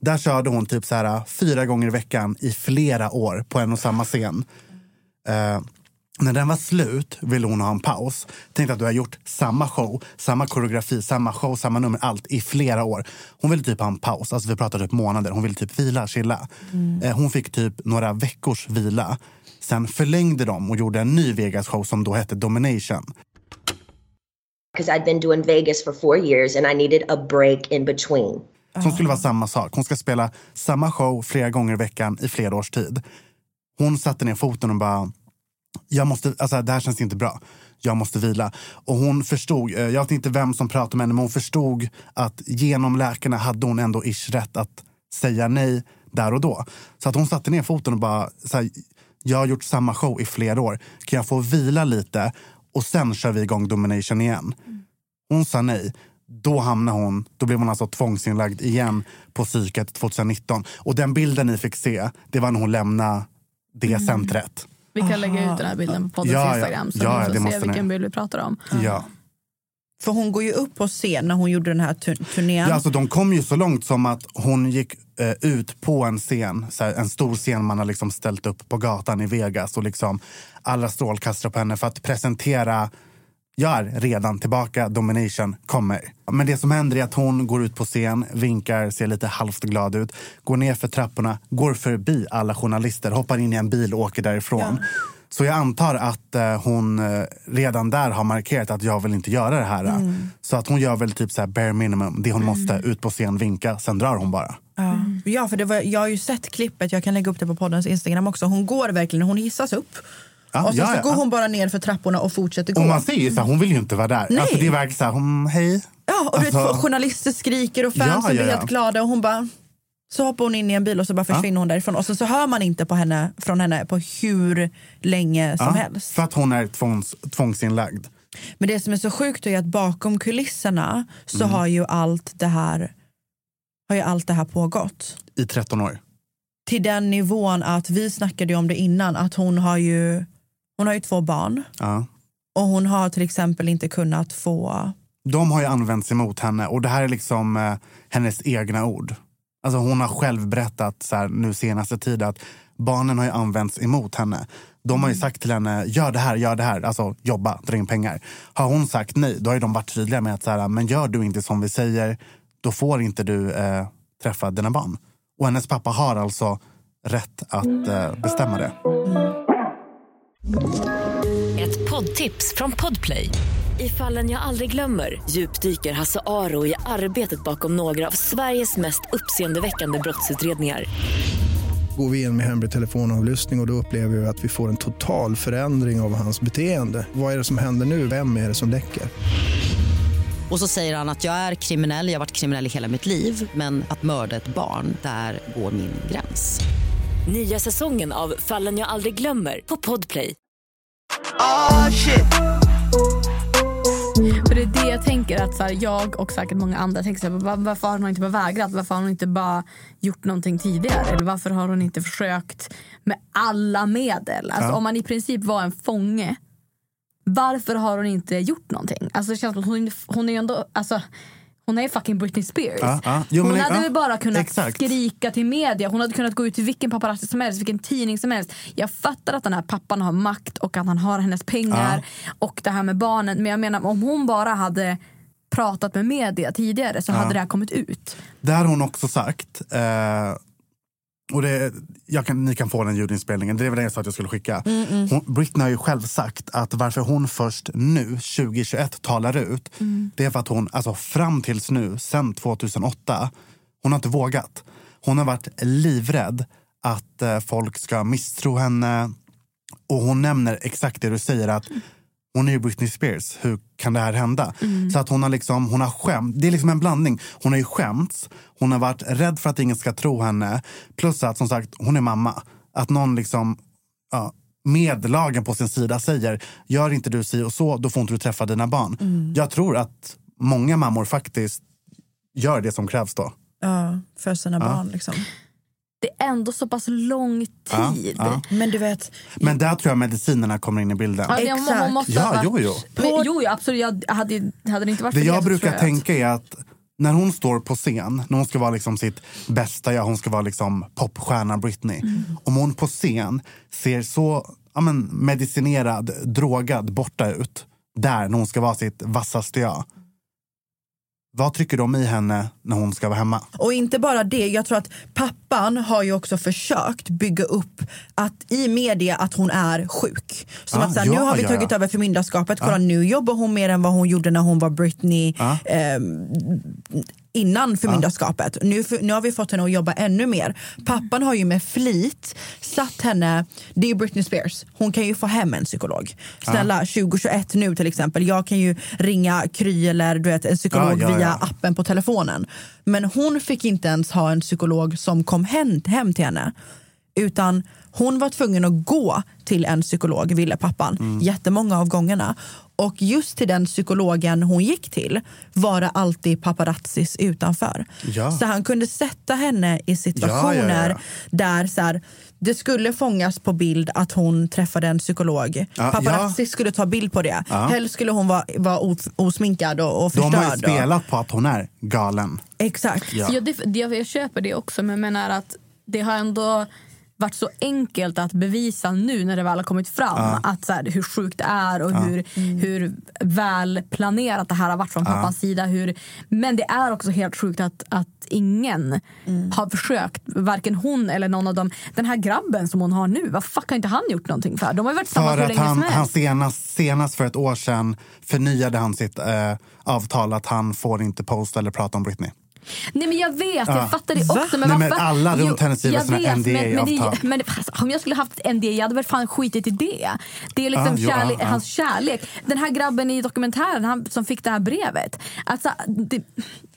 Där körde hon typ så här, fyra gånger i veckan i flera år på en och samma scen. Eh, när den var slut ville hon ha en paus. Tänkte att du har gjort samma show, samma koreografi, samma show, samma nummer, allt i flera år. Hon ville typ ha en paus, alltså vi pratar typ månader. Hon ville typ vila, chilla. Eh, hon fick typ några veckors vila. Sen förlängde de och gjorde en ny Vegas-show som då hette Domination because I'd been doing Vegas for four years and I needed a break in between. Som skulle vara samma sak. Hon ska spela samma show flera gånger i veckan i flera års tid. Hon satte ner foten och bara, jag måste, alltså, det här känns inte bra. Jag måste vila. Och hon förstod, eh, jag vet inte vem som pratade med henne, men hon förstod att genom läkarna hade hon ändå ish rätt att säga nej där och då. Så att hon satte ner foten och bara, så här, jag har gjort samma show i flera år. Kan jag få vila lite och sen kör vi igång Domination igen? Hon sa nej. Då hamnade hon, då blev hon alltså tvångsinlagd igen på psyket 2019. Och den bilden ni fick se, det var när hon lämnade det Mm. centret. Vi kan lägga ut den här bilden på poddens Ja, ja. Instagram så Ja, ni får se ni. vilken bild vi pratar om. Ja. För hon går ju upp på scen när hon gjorde den här tur- turnén. Ja, alltså, de kom ju så långt som att hon gick eh, ut på en scen, här, en stor scen man har liksom ställt upp på gatan i Vegas och liksom alla strålkastare på henne för att presentera jag är redan tillbaka, Domination kommer. Men det som händer är att hon går ut på scen, vinkar, ser lite halvt glad ut, går ner för trapporna, går förbi alla journalister, hoppar in i en bil och åker därifrån. Så jag antar att eh, hon eh, redan där har markerat att jag vill inte göra det här. Mm. Så att hon gör väl typ så här bare minimum, det hon måste, ut på scen, vinka, sen drar hon bara. Ja, ja för det var, jag har ju sett klippet, jag kan lägga upp det på poddens Instagram också. Hon går verkligen, hon hissas upp. Ja, och så, ja, så ja. går hon bara ner för trapporna och fortsätter gå. Och man ser ju så hon vill ju inte vara där. Nej. Alltså, det är verkligen så här, hon, hej. Ja, och du vet, Alltså- journalister skriker och fansen Ja, ja, blir ja. helt glada och hon bara så hoppar hon in i en bil och så bara försvinner hon därifrån. Och så, så hör man inte på henne, från henne på hur länge som Ja, helst. För att hon är tvångs, tvångsinlagd. Men det som är så sjukt är att bakom kulisserna så Mm. har ju allt det här har ju allt det här pågått. I 13 år. Till den nivån att vi snackade om det innan att hon har ju hon har ju två barn Ja. och hon har till exempel inte kunnat få De har ju använts emot henne och det här är liksom eh, hennes egna ord. Alltså hon har själv berättat så här, nu senaste tiden att barnen har ju använts emot henne. De har ju sagt till henne, gör det här, gör det här, alltså jobba, dra in pengar. Har hon sagt nej, då har ju de varit tydliga med att så här, men gör du inte som vi säger, då får inte du eh, träffa dina barn. Och hennes pappa har alltså rätt att eh, bestämma det. Ett poddtips från Podplay. I fallen jag aldrig glömmer djupdyker Hasse Aro i arbetet bakom några av Sveriges mest uppseendeväckande brottsutredningar. Går vi in med hemlig telefonavlyssning och, och då upplever vi att vi får en total förändring av hans beteende. Vad är det som händer nu? Vem är det som läcker? Och så säger han att jag är kriminell, jag har varit kriminell i hela mitt liv men att mörda ett barn, där går min gräns. Nya säsongen av Fallen jag aldrig glömmer på Podplay. Oh shit. För det är det jag tänker att så här, jag och säkert många andra tänker så här, "Va- varför har hon inte bara vägrat? Varför har hon inte bara gjort någonting tidigare? Eller varför har hon inte försökt med alla medel? Alltså Ja. om man i princip var en fånge varför har hon inte gjort någonting? Alltså det känns som att hon, hon är ju ändå, alltså hon är fucking Britney Spears. Ja, ja. Jo, hon men- hade ja, väl bara kunnat exakt. skrika till media. Hon hade kunnat gå ut till vilken paparazzi som helst, vilken tidning som helst. Jag fattar att den här pappan har makt och att han har hennes pengar och det här med barnen. Men jag menar om hon bara hade pratat med media tidigare så hade det här kommit ut. Det har hon också sagt. Eh, och det, kan, ni kan få den ljudinspelningen. Det är väl det jag sa att jag skulle skicka. Mm, mm. Hon, Britney har ju själv sagt att varför hon först nu, 2021, talar ut Mm. det är för att hon, alltså fram tills nu, sen 2008, hon har inte vågat. Hon har varit livrädd att eh, folk ska misstro henne. Och hon nämner exakt det du säger att hon är ju Britney Spears, hur kan det här hända? Mm. Så att hon har liksom, hon har skämt, det är liksom en blandning. Hon har ju skämts, hon har varit rädd för att ingen ska tro henne. Plus att som sagt, hon är mamma. Att någon liksom, ja, med lagen på sin sida säger, gör inte du si och så, då får inte du träffa dina barn. Mm. Jag tror att många mammor faktiskt gör det som krävs då. Ja, för sina Ja. barn liksom. Det är ändå så pass lång Ja, tid. ja. Men du vet... Men där tror jag medicinerna kommer in i bilden. Ja, det- hon- hon måste Ja, varit- jo, jo. Men, jo, jo, absolut. Jag hade, hade det inte varit Det för jag brukar jag att- tänka är att när hon står på scen, när hon ska vara liksom sitt bästa jag, hon ska vara liksom popstjärnan Britney. Mm. Om hon på scen ser så ja, men, medicinerad, drogad borta ut, där när hon ska vara sitt vassaste jag. Vad trycker de i henne när hon ska vara hemma? Och inte bara det, jag tror att pappan har ju också försökt bygga upp att i media att hon är sjuk. Som Ah, att så här, ja, nu har vi ja, tagit ja. över förmyndarskapet, kolla Ah. nu jobbar hon mer än vad hon gjorde när hon var Britney Ah. ehm, innan förmyndarskapet. Nu, nu har vi fått henne att jobba ännu mer. Pappan har ju med flit satt henne, det är Britney Spears, hon kan ju få hem en psykolog. Snälla, 2021 nu till exempel, jag kan ju ringa Kry eller du vet, en psykolog Ja, ja, via ja. appen på telefonen. Men hon fick inte ens ha en psykolog som kom hem, hem till henne. Utan hon var tvungen att gå till en psykolog, ville pappan, Mm. jättemånga av gångerna. Och just till den psykologen hon gick till var det alltid paparazzis utanför. Ja. Så han kunde sätta henne i situationer Ja, ja, ja. där så här, det skulle fångas på bild att hon träffade en psykolog. Ja, Paparazzi skulle ta bild på det. Ja. Helst skulle hon vara, vara os- osminkad och, och De förstörd. har ju spelat på att hon är galen. Exakt. Ja. Ja, det, det, jag köper det också, men jag menar att det har ändå varit så enkelt att bevisa nu när det väl har kommit fram Ja. att så här, hur sjukt det är och Ja. hur, hur väl planerat det här har varit från Ja. pappans sida. Hur, men det är också helt sjukt att, att ingen har försökt, varken hon eller någon av dem. Den här grabben som hon har nu, vad fuck har inte han gjort någonting för? De har varit tillsammans För hur länge han, som han senast, senast för ett år sedan förnyade han sitt eh, avtal att han får inte posta eller prata om Britney. Nej men jag vet, Ja. jag fattar det också. Men Nej, men alla runt henne skriver jag sina vet, men- men NDA-avtal. <laughs> Alltså, om jag skulle haft ett NDA, jag hade väl fan skitit i det. Det är liksom Ah, jo, ah, ah. hans kärlek. Den här grabben i dokumentären han, som fick det här brevet. Alltså, det,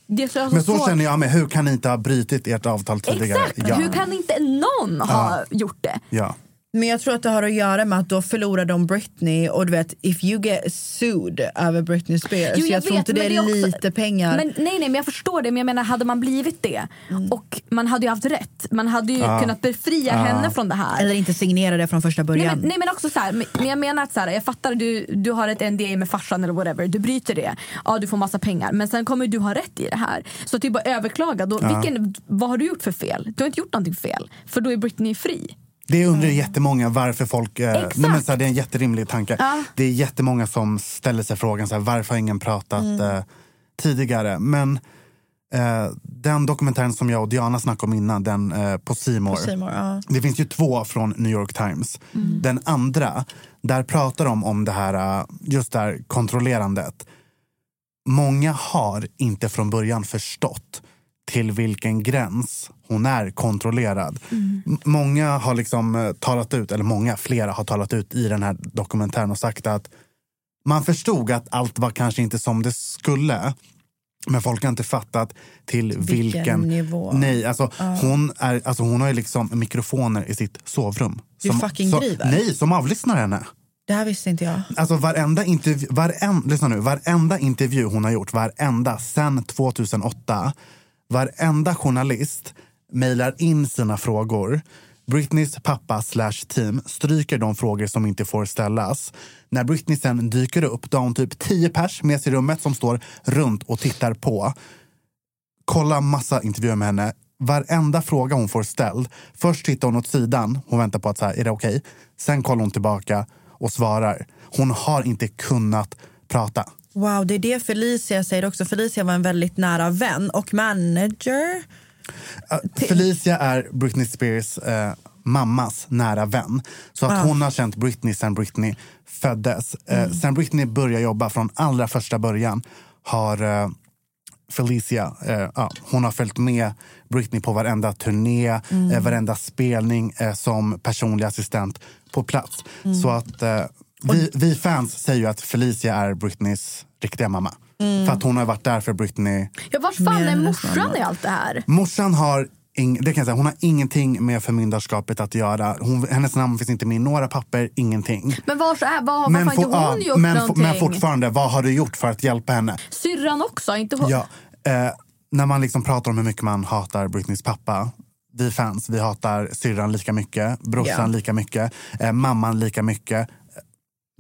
det så, Men så svårt. känner jag med, hur kan ni inte ha brutit ert avtal tidigare? Exakt! Ja. Hur kan inte någon ha gjort det? ja. Men jag tror att det har att göra med att då förlorade de Britney och du vet, if you get sued över Britney Spears, Jo, jag, tror inte det är, också- lite pengar. Men, nej, nej, men jag förstår det. Men jag menar, hade man blivit det och man hade ju haft rätt. Man hade ju Ja. kunnat befria Ja. henne från det här. Eller inte signera det från första Nej början. men, nej men också så här, men jag menar att så här, jag fattar du, du har ett NDA med farsan eller whatever, du bryter det, ja du får massa pengar men sen kommer du ha rätt i det här. Så att det är bara överklaga, då, Ja. vilken, vad har du gjort för fel? Du har inte gjort någonting fel, för då är Britney fri. Det undrar jättemånga varför folk... Eh, Exakt. nej men så här, det är en jätterimlig tanke. Ja. Det är jättemånga som ställer sig frågan så här, varför har ingen pratat Mm. eh, tidigare. Men eh, den dokumentären som jag och Diana snackade om innan, den eh, på More, ja. Det finns ju två från New York Times. Mm. Den andra, där pratar de om det här, eh, just det här kontrollerandet. Många har inte från början förstått till vilken gräns hon är kontrollerad. Mm. Många har liksom eh, talat ut, eller många, flera har talat ut i den här dokumentären och sagt att man förstod att allt var kanske inte som det skulle. Men folk har inte fattat till Vilken vilken, nivå. Nej, alltså, Ja. hon, är, alltså hon har ju liksom mikrofoner i sitt sovrum. Du fucking så, driver. Nej, som avlyssnar henne. Det här visste inte jag. Alltså varenda intervju, varen, lyssna nu, varenda intervju hon har gjort, varenda sen 2008, varenda journalist mejlar in sina frågor. Britneys pappa slash team stryker de frågor som inte får ställas. När Britney sen dyker upp, då har hon typ 10 pers med sig i rummet som står runt och tittar på. Kolla massa intervjuer med henne. Varenda fråga hon får ställd. Först tittar hon åt sidan, hon väntar på att så här, är det okej? Sen kollar hon tillbaka och svarar. Hon har inte kunnat prata. Wow, det är det Felicia säger också. Felicia var en väldigt nära vän och manager. Uh, Felicia är Britney Spears eh, mammas nära vän. Så att Ah. hon har känt Britney sen Britney föddes. Eh, Mm. Sen Britney började jobba från allra första början har eh, Felicia, ja, hon har följt med Britney på varenda turné, Mm. varenda spelning som personlig assistent på plats. Mm. Så att vi, vi fans säger ju att Felicia är Britneys riktiga mamma. Mm. För att hon har varit där för Britney Ja, vart fan är morsan i allt det här? Morsan har, ing, det kan jag säga, hon har ingenting med förmyndarskapet att göra. Hon, hennes namn finns inte med i några papper, ingenting. Men var så är, varför har for- hon ja, gjort men, någonting? men fortfarande, vad har du gjort för att hjälpa henne? Syrran också, inte hon? Ja, eh, när man liksom pratar om hur mycket man hatar Britneys pappa. Vi fans, vi hatar syrran lika mycket, brorsan Ja. lika mycket, eh, mamman lika mycket.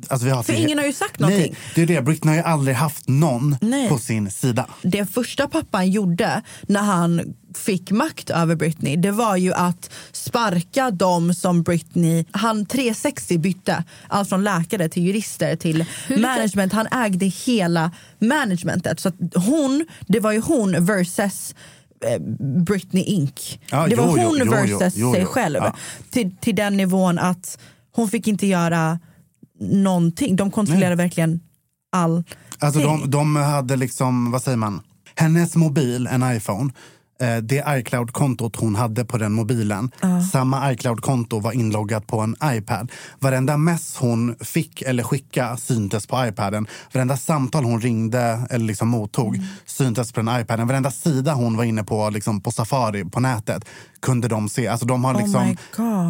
Alltså vi har För till- ingen har ju sagt Nej, någonting. det är det. Britney har ju aldrig haft någon Nej. på sin sida. Det första pappan gjorde när han fick makt över Britney det var ju att sparka dem som Britney... Han 360 bytte, allt från läkare till jurister till Hur management. Han ägde hela managementet. Så att hon, det var ju hon versus eh, Britney Inc. Ja, det var jo, jo, hon jo, jo, versus jo, sig själv. Ja. Till, till den nivån att hon fick inte göra någonting. De kontrollerade verkligen all Alltså de, de hade liksom, vad säger man? Hennes mobil, en iPhone, eh, det iCloud-kontot hon hade på den mobilen, samma iCloud-konto var inloggat på en iPad. Varenda mess hon fick eller skicka syntes på iPaden. Varenda samtal hon ringde eller liksom mottog Mm. syntes på den iPaden. Varenda sida hon var inne på, liksom på Safari på nätet kunde de se. Alltså de har Oh liksom,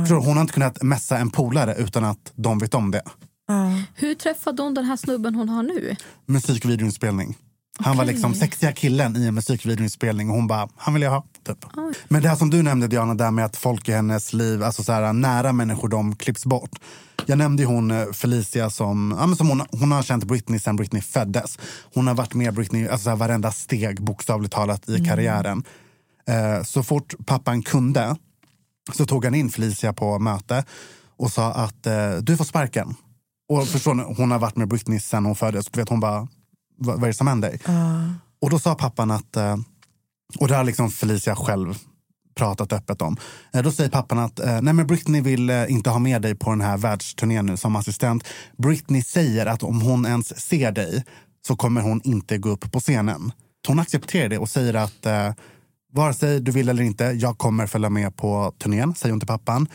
du, hon har inte kunnat messa en polare utan att de vet om det. Hur träffade hon den här snubben hon har nu? musikvideoinspelning. Han var Okej. liksom sexiga killen i en musikvideoinspelning och hon bara, han vill jag ha. Typ. Men det här som du nämnde Diana, där med att folk i hennes liv, alltså så här, nära människor, de klipps bort. Jag nämnde hon eh, Felicia som, ja, men som hon, hon har känt Britney sedan Britney föddes. Hon har varit med Britney alltså så här, varenda steg bokstavligt talat i karriären. Eh, så fort pappan kunde så tog han in Felicia på möte och sa att eh, du får sparken. Och förstår ni, hon har varit med Britney sen hon föddes. Du vet, hon bara, vad, vad är det som händer? Och då sa pappan att, eh, och det har liksom Felicia själv pratat öppet om. Eh, Då säger pappan att eh, nej men Britney vill inte ha med dig på den här världsturnén nu som assistent. Britney säger att om hon ens ser dig så kommer hon inte gå upp på scenen. Hon accepterar det och säger att eh, vare sig du vill eller inte, jag kommer följa med på turnén, säger hon till pappan.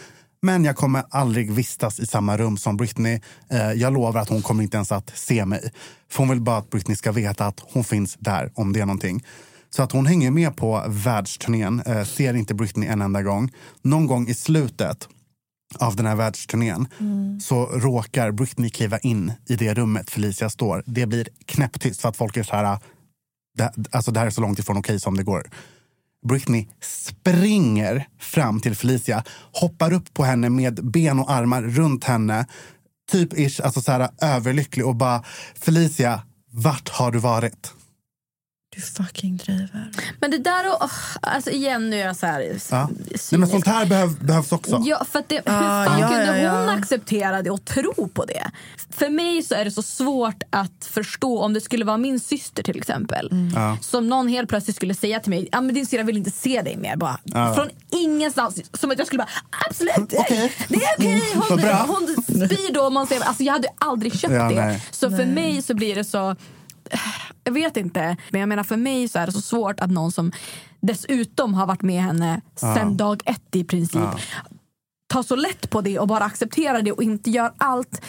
Men jag kommer aldrig vistas i samma rum som Britney. Eh, jag lovar att hon kommer inte ens att se mig. För hon vill bara att Britney ska veta att hon finns där om det är någonting. Så att hon hänger med på världsturnén, eh, ser inte Britney en enda gång. Någon gång i slutet av den här världsturnén så råkar Britney kliva in i det rummet Felicia står. Det blir knäpptyst för att folk är så här... Det, alltså det här är så långt ifrån okej som det går. Britney springer fram till Felicia, hoppar upp på henne med ben och armar runt henne. Typ ish, alltså så här överlycklig och bara Felicia, vart har du varit? Du fucking driver. Men det där och, åh, alltså igen nu är jag så här Ja. Nej, men sånt här behöv, behövs också. Ja, för att det, hur Ah, fan ja, kunde ja, hon acceptera det och tro på det? För mig så är det så svårt att förstå om det skulle vara min syster till exempel. Mm. Ja. Som någon helt plötsligt skulle säga till mig, ah, men din syrra vill inte se dig mer. Bara, Ja. Från ingenstans. Som att jag skulle bara, absolut, Okej. det är okej. Vad Hon, bra. hon spyr då. om Man säger, alltså, jag hade aldrig köpt Ja, det. nej. Så för mig så blir det så <sighs> jag vet inte. Men jag menar för mig så är det så svårt att någon som dessutom har varit med henne sen dag ett i princip tar så lätt på det och bara accepterar det och inte gör allt.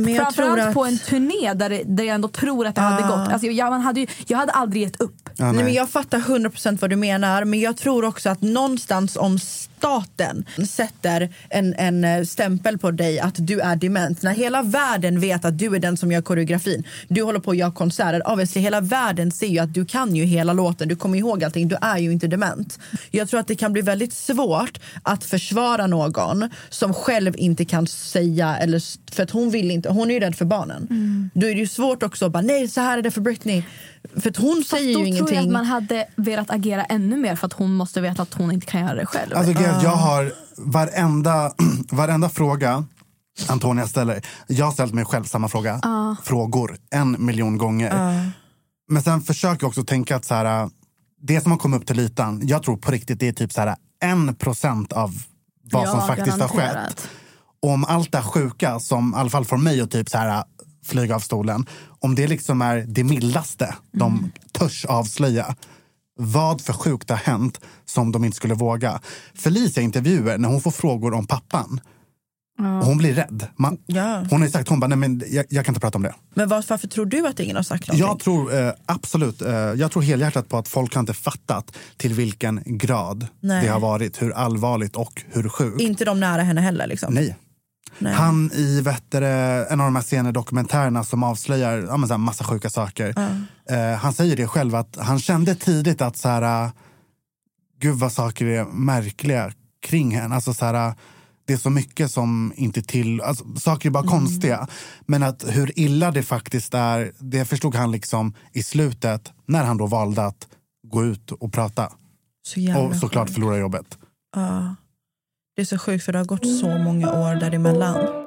Men jag tror Framförallt att... på en turné där, det- där jag ändå tror att det hade gått. Alltså, jag, man hade ju, jag hade aldrig gett upp. Ja, Nej, nej. men jag fattar 100% vad du menar, men jag tror också att någonstans om staten sätter en, en eh, stämpel på dig att du är dement, när hela världen vet att du är den som gör koreografin, du håller på att göra konserter, obviously hela världen ser ju att du kan ju hela låten, du kommer ihåg allting, du är ju inte dement. Jag tror att det kan bli väldigt svårt att försvara någon som själv inte kan säga, eller, för att hon vill inte, hon är ju rädd för barnen. Då är det ju svårt också att bara, nej så här är det för Britney. För att hon Fast säger då ju tror jag ingenting. att man hade velat agera ännu mer för att hon måste veta att hon inte kan göra det själv. Alltså, är att jag har varenda, <clears throat> varenda fråga Antonia ställer. Jag har ställt mig själv samma fråga. Frågor en miljon gånger. Men sen försöker jag också tänka att så här, det som har kommit upp till ytan, jag tror på riktigt det är typ så här, en procent av vad Ja, som faktiskt har garanterat. skett. Och om allt det här sjuka, som i alla fall får mig att typ så här, flyga av stolen, om det liksom är det mildaste de törs avslöja, vad för sjukt har hänt som de inte skulle våga? Felicia intervjuer när hon får frågor om pappan. Och hon blir rädd. Man, Ja. Hon har sagt hon bara, nej men jag, jag kan inte prata om det. Men var, varför tror du att ingen har sagt någonting? Jag tror eh, absolut, eh, jag tror helhjärtat på att folk har inte fattat till vilken grad Nej. det har varit, hur allvarligt och hur sjukt. Inte de nära henne heller liksom? Nej. Nej. Han i vet du, det, en av de här senare dokumentärerna som avslöjar ja, men så här, massa sjuka saker. Eh, han säger det själv att han kände tidigt att så här, eh, gud vad saker är märkliga kring henne. Alltså, så här, eh, det är så mycket som inte till... Alltså, saker är bara konstiga. Men att hur illa det faktiskt är, det förstod han liksom i slutet när han då valde att gå ut och prata. Så och såklart sjukt. förlora jobbet. Ja. Det är så sjukt för det har gått så många år däremellan.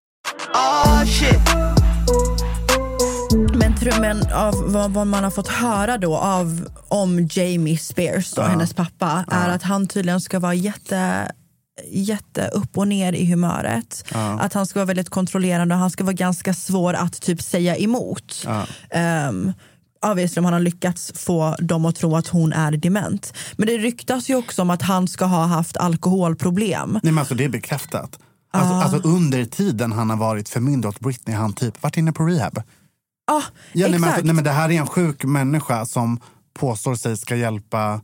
Oh shit. Men, tro- men av vad, vad man har fått höra då av om Jamie Spears, då, Ja. hennes pappa, är att han tydligen ska vara jätte jätte upp och ner i humöret. Ja. Att han ska vara väldigt kontrollerande och han ska vara ganska svår att typ säga emot. Ja. Um, obviously om han har lyckats få dem att tro att hon är dement. Men det ryktas ju också om att han ska ha haft alkoholproblem. Nej, men alltså, det är bekräftat. Alltså, Ja. alltså, under tiden han har varit förmyndare åt Britney han typ varit inne på rehab. Ja, Ja, nej, men, exakt. alltså, nej, men det här är en sjuk människa som påstår sig ska hjälpa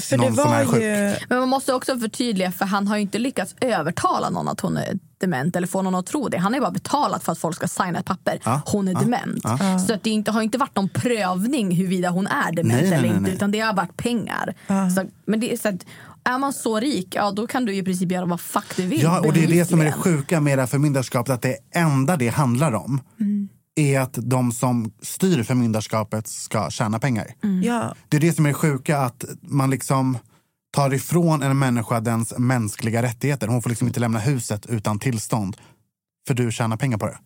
För någon det som är sjuk. ju... Men man måste också förtydliga, för han har ju inte lyckats övertala någon att hon är dement eller få någon att tro det. Han har ju bara betalat för att folk ska signa ett papper. Ja, Hon är ja, dement. ja. Så att det inte, har inte varit någon prövning huruvida hon är dement Nej, eller nej, inte. nej. Utan det har varit pengar. Så, men det är, så att, är man så rik, ja då kan du i princip göra vad fuck du vill. Ja, och det är det som är det sjuka med det här förmyndarskapet. Att det enda det handlar om Mm. är att de som styr förmyndarskapet ska tjäna pengar. Mm. Ja. Det är det som är det sjuka, att man liksom tar ifrån en människa dens mänskliga rättigheter. Hon får liksom inte lämna huset utan tillstånd. För du tjänar pengar på det.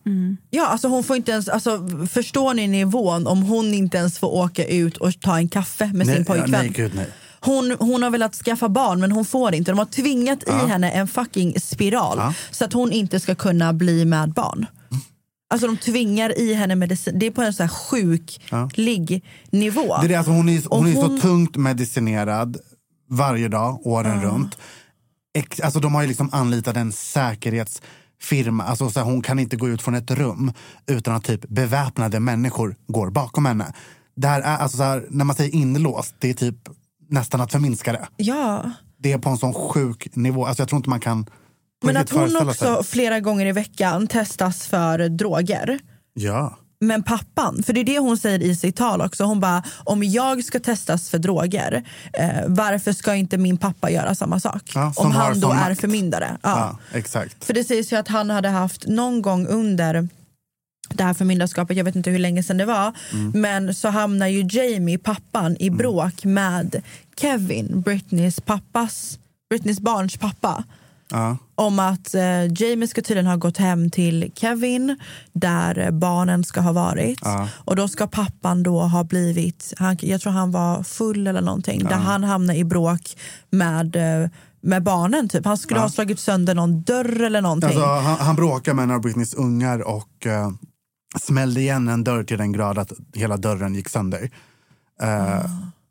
Ja, alltså hon får inte ens, alltså, förstår ni nivån om hon inte ens får åka ut och ta en kaffe med sin nej, ja, pojkvän? nej, gud nej. Hon, hon har velat skaffa barn men hon får inte. De har tvingat Ja. i henne en fucking spiral Ja. så att hon inte ska kunna bli med barn. Alltså de tvingar i henne medicin. Det är på en så här sjuklig nivå. Det är det, alltså hon är, hon är hon- så tungt medicinerad varje dag, åren Ja. runt. Ex, alltså de har ju liksom anlitat en säkerhetsfirma. Alltså så här, hon kan inte gå ut från ett rum utan att typ beväpnade människor går bakom henne. Det här är, alltså så här, när man säger inlåst, det är typ nästan att förminska det. Ja. Det är på en sån sjuk nivå. Alltså jag tror inte man kan Men att hon också sig. flera gånger i veckan testas för droger. Ja. Men pappan, för det är det hon säger i sitt tal också. Hon bara, om jag ska testas för droger, eh, varför ska inte min pappa göra samma sak? Ja, om han då är makt. förmyndare. Ja. Ja, exakt. För det sägs ju att han hade haft någon gång under det här förmyndarskapet, jag vet inte hur länge sedan det var, Mm. men så hamnar ju Jamie, pappan, i bråk med Kevin, Britneys pappas, Britneys barns pappa. Ja. Om att eh, Jamie ska tydligen ha gått hem till Kevin där barnen ska ha varit. Ja. Och då ska pappan då ha blivit, han, jag tror han var full eller någonting, där Ja. han hamnar i bråk med, eh, med barnen. Typ. Han skulle Ja. ha slagit sönder någon dörr eller någonting. Alltså, han, han bråkade med en av Britneys ungar och eh, smällde igen en dörr till den grad att hela dörren gick sönder. Eh,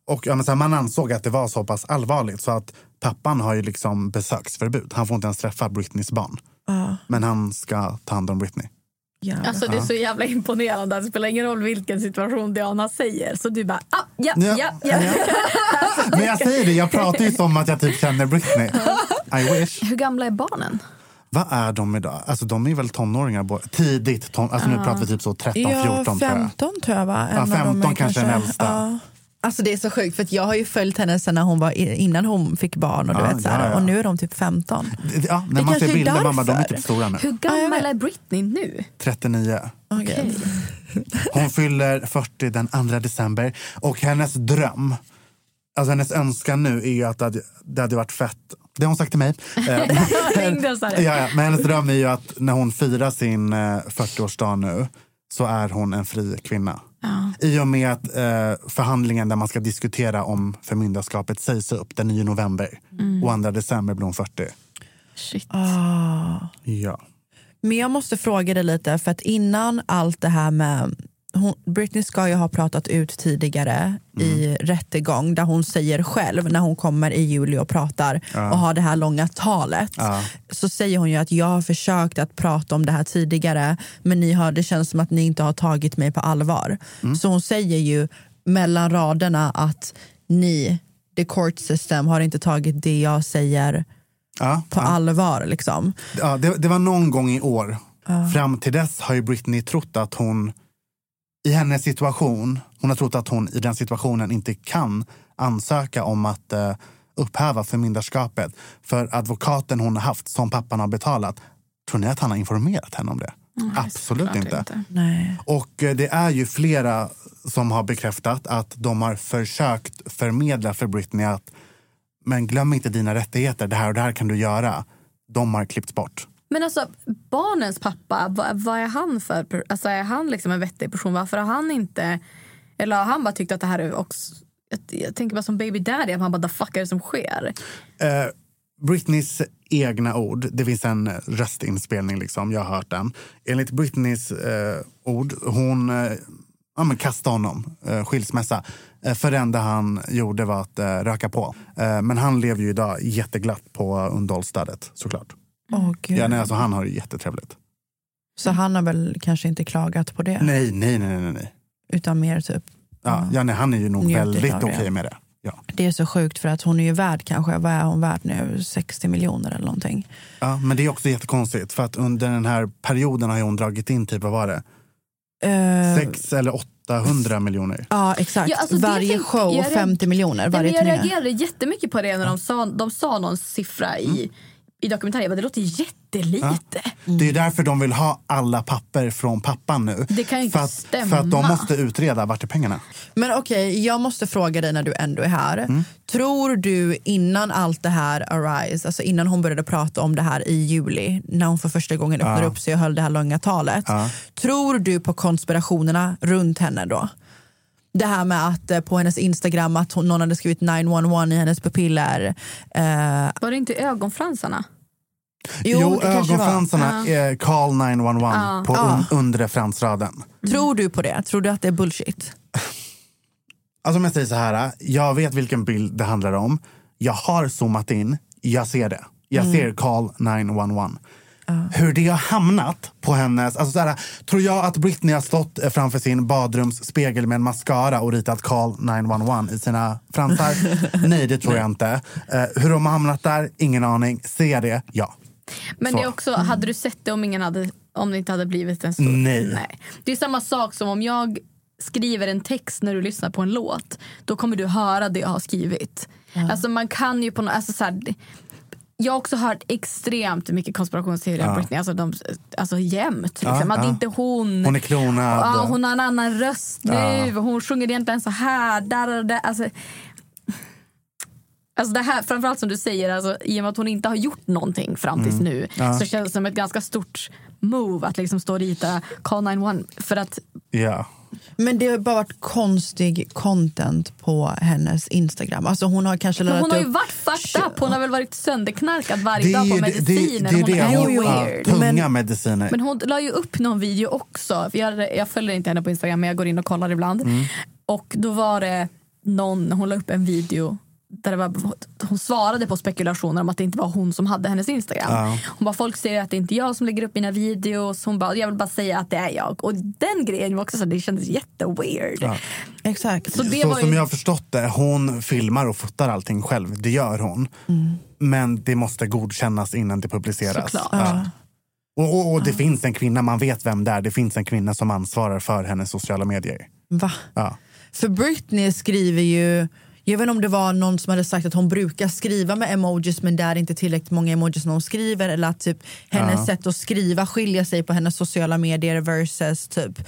och, ja, men så här, man ansåg att det var så pass allvarligt så att pappan har ju liksom besöksförbud. Han får inte ens träffa Britneys barn. Ja. Men han ska ta hand om Britney. Alltså det är så jävla imponerande. Det spelar ingen roll vilken situation Diana säger. Så du bara, ah, ja, Ja, ja, ja. Men jag säger det, jag pratar ju som att jag typ känner Britney. I wish. Hur gamla är barnen? Vad är de idag? Alltså de är väl tonåringar? Tidigt, ton, alltså nu pratar vi typ så 13, ja, 14 tror jag. 15 tror jag va? Ja, av dem är 15 kanske den äldsta. Ja. Alltså det är så sjukt för att jag har ju följt henne sen när hon var innan hon fick barn och, du Ja, vet, så här, ja, ja. och nu är de typ 15. Ja, när Det man ser kanske är bilder, man bara, de är därför. typ stora nu. Hur gammal är Britney nu? 39. Okay. Hon fyller 40 den 2 december. Och hennes dröm, alltså hennes önskan nu är ju att det hade, det hade varit fett. Det har hon sagt till mig. <laughs> Eh, ja, det. ja, men hennes dröm är ju att när hon firar sin eh, 40-årsdag nu så är hon en fri kvinna. Ja. I och med att eh, förhandlingen där man ska diskutera om förmyndarskapet sägs upp den 9 november Mm. och 2 december blir hon 40. Shit. Ah. Ja. Men jag måste fråga dig lite, för att innan allt det här med hon, Britney ska ju ha pratat ut tidigare i rättegång där hon säger själv när hon kommer i juli och pratar Ja. och har det här långa talet. Ja. Så säger hon ju att jag har försökt att prata om det här tidigare men ni har, det känns som att ni inte har tagit mig på allvar. Så hon säger ju mellan raderna att ni, the court system, har inte tagit det jag säger Ja, på allvar. Liksom. Ja, det, det var någon gång i år. Fram till dess har ju Britney trott att hon i hennes situation, hon har trott att hon i den situationen inte kan ansöka om att eh, upphäva förmyndarskapet. För advokaten hon har haft, som pappan har betalat, tror ni att han har informerat henne om det? Absolut såklart inte. inte. Nej. Och eh, det är ju flera som har bekräftat att de har försökt förmedla för Britney att men glöm inte dina rättigheter, det här och det här kan du göra. De har klippts bort. Men alltså, barnens pappa, vad, vad är han för... Alltså, är han liksom en vettig person? Varför har han inte... Eller har han bara tyckt att det här är också... Jag, jag tänker bara som baby daddy, att han bara the fuck är det som sker? Uh, Britneys egna ord, det finns en röstinspelning, liksom, jag har hört den. Enligt Britneys eh, ord, hon eh, ja, men kastade honom, eh, skilsmässa. Eh, för det enda han gjorde var att eh, röka på. Eh, men han lever ju idag jätteglatt på underhållsstödet, såklart. Gud. Ja, nej, alltså, han har det jättetrevligt. Så han har väl kanske inte klagat på det? Nej, nej, nej, nej. nej. Utan mer typ, Ja, ja, nej han är ju nog Njutit väldigt okej det. med det. Ja. det är så sjukt för att hon är ju värd kanske, vad är hon värd nu? 60 miljoner eller någonting. Ja, men det är också jättekonstigt för att under den här perioden har hon dragit in typ, vad var det? Eh, Sex eller 800 miljoner. Ja, exakt. Ja, alltså, varje tänk- show jag reag- 50 miljoner, varje jag turné. reagerade jättemycket på det när de sa, de sa någon siffra i, i dokumentären. Jag bara, Det låter jättelite. Det är därför de vill ha alla papper från pappan nu. Det kan ju inte för, att, stämma. för att de måste utreda vart är pengarna. Men okej, jag måste fråga dig när du ändå är här. Mm. Tror du innan allt det här arise, alltså innan hon började prata om det här i juli, när hon för första gången öppnade Ja. upp sig och höll det här långa talet. Ja. Tror du på konspirationerna runt henne då? Det här med att eh, på hennes Instagram att hon, någon hade skrivit 911 i hennes pupiller. Eh, Var det inte ögonfransarna? Jo, var. ögonfransarna är call 911 Ja. på un, undre fransraden. Tror du på det? Tror du att det är bullshit? Alltså om jag säger så här, jag vet vilken bild det handlar om. Jag har zoomat in, jag ser det. Jag Mm. ser call 911. Hur det har hamnat på hennes... Alltså så här, tror jag att Britney har stått framför sin badrumsspegel med en mascara och ritat call 911 i sina fransar? <laughs> Nej, det tror jag inte. Eh, hur de har hamnat där, ingen aning. Ser jag det? Ja. Men Så. det är också, hade du sett det om, ingen hade, om det inte hade blivit en stor... Nej. Det är samma sak som om jag skriver en text när du lyssnar på en låt. Då kommer du höra det jag har skrivit. Alltså man kan ju på något... Alltså så här, det- jag har också hört extremt mycket konspirationsteorier om Ja. Britney. Alltså, de, alltså jämt. Liksom. Ja, att ja. inte hon... Hon är klonad. Ja, hon har en annan röst nu. Hon sjunger egentligen så här. Där där. Alltså, Alltså det här, framförallt som du säger, alltså, i och med att hon inte har gjort någonting fram tills Mm. nu så känns det som ett ganska stort move att liksom stå och rita Call 911. För att, Ja. Men det har bara varit konstig content på hennes Instagram. Alltså hon har kanske men hon har ju varit fucked up. Hon har väl varit sönderknarkad Det varje är dag på ju det, mediciner. det, det, hon är är det. ju weird. tunga mediciner. Men hon la ju upp någon video också. Jag, jag följer inte henne på Instagram men jag går in och kollar ibland. Mm. Och då var det någon, hon la upp en video där det var, hon svarade på spekulationer om att det inte var hon som hade hennes Instagram. Ja. Hon bara, folk säger att det inte är jag som lägger upp mina videos. Hon bara, jag vill bara säga att det är jag. Och den grejen var också så, det kändes jätteweird. Ja. Exakt. Så det så var ju- som jag har förstått det, hon filmar och fotar allting själv. Det gör hon. Men det måste godkännas innan det publiceras. Ja. Och, och, och det finns en kvinna, man vet vem det är. Det finns en kvinna som ansvarar för hennes sociala medier. Va? Ja. För Britney skriver ju, jag vet inte om det var någon som hade sagt att hon brukar skriva med emojis men det är inte tillräckligt många emojis när hon skriver eller att typ hennes Ja. sätt att skriva skiljer sig på hennes sociala medier versus typ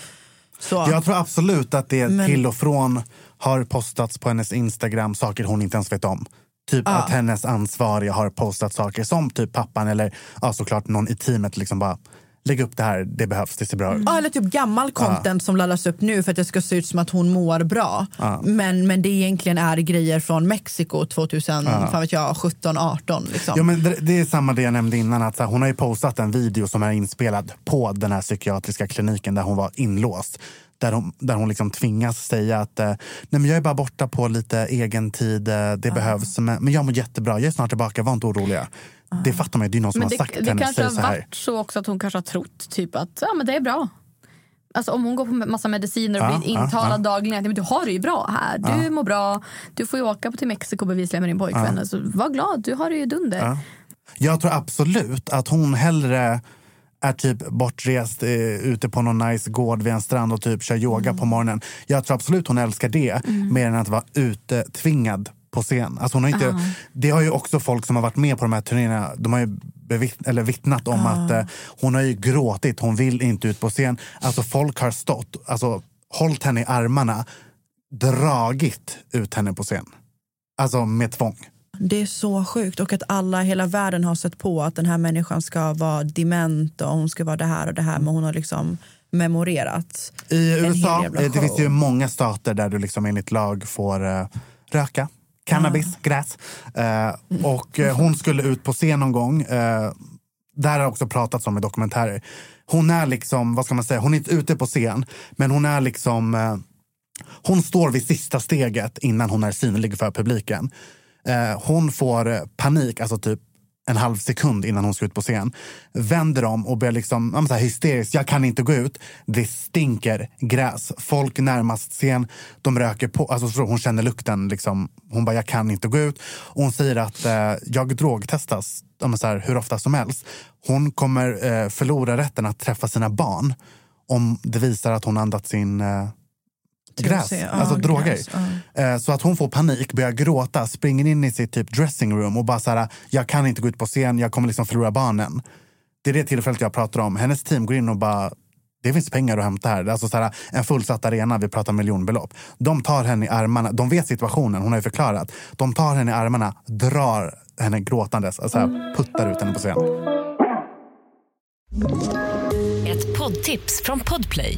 så. Jag tror absolut att det Men- till och från har postats på hennes Instagram saker hon inte ens vet om. Typ Ja. att hennes ansvariga har postat saker som typ pappan eller ja, såklart någon i teamet liksom bara lägg upp det här, det behövs, det ser bra ut. Ja, eller typ gammal content som laddas upp nu för att det ska se ut som att hon mår bra. Ja. Men, men det egentligen är grejer från Mexiko 2017, Ja. fan vet jag, 17, 18. Liksom. Ja, men det, det är samma det jag nämnde innan. Att här, hon har ju postat en video som är inspelad på den här psykiatriska kliniken där hon var inlåst. där hon, där hon liksom tvingas säga att eh, Nej, men jag är bara borta på lite egen tid, eh, det behövs. Men, men jag mår jättebra, jag är snart tillbaka, var inte oroliga. Det fattar man ju, det är någon som Men har det, sagt det henne, kanske har så här. varit så också att hon kanske har trott typ att ja, men det är bra. Alltså om hon går på massa mediciner och Ja, blir intalad ja. dagligen att du har det ju bra här. Du Ja. mår bra. Du får ju åka till Mexiko bevisligen med din pojkvän. Ja. Alltså, var glad, du har det ju dunder. Ja. Jag tror absolut att hon hellre är typ bortrest eh, ute på någon nice gård vid en strand och typ kör yoga Mm. på morgonen. Jag tror absolut hon älskar det mer än att vara ute tvingad på scen. Alltså hon har inte, Ja. Det har ju också folk som har varit med på de här turnéerna de har ju bevitt, eller vittnat om att eh, hon har ju gråtit, hon vill inte ut på scen. Alltså folk har stått, alltså hållit henne i armarna, dragit ut henne på scen. Alltså med tvång. Det är så sjukt. Och att alla, hela världen har sett på att den här människan ska vara dement och hon ska vara det här och det här. Men hon har liksom memorerat. I USA eh, det finns ju många stater där du liksom enligt lag får eh, röka cannabis, gräs. Eh, och eh, hon skulle ut på scen någon gång. Eh, där har också pratats om i dokumentärer. Hon är liksom, vad ska man säga, hon är inte ute på scen, men hon är liksom eh, hon står vid sista steget innan hon är synlig för publiken. Eh, hon får eh, panik, alltså typ en halv sekund innan hon ska ut på scen. Vänder om och börjar liksom, ja, så här hysteriskt. Jag kan inte gå ut. Det stinker gräs. Folk närmast scen, de röker på. Alltså, hon känner lukten. Liksom. Hon bara, jag kan inte gå ut. Och hon säger att eh, jag drogtestas ja, så här, hur ofta som helst. Hon kommer eh, förlora rätten att träffa sina barn om det visar att hon andats in eh, gräs, se. Alltså droger. gräs, Eh, Så att hon får panik, börjar gråta, springer in i sitt typ dressing room och bara så här, jag kan inte gå ut på scen, jag kommer liksom förlora barnen. Det är det tillfället jag pratar om. Hennes team går in och bara, det finns pengar att hämta här. Alltså så här en fullsatt arena, vi pratar miljonbelopp. De tar henne i armarna, de vet situationen, hon har ju förklarat. De tar henne i armarna, drar henne gråtandes, alltså så här, puttar ut henne på scen. Ett poddtips från Podplay.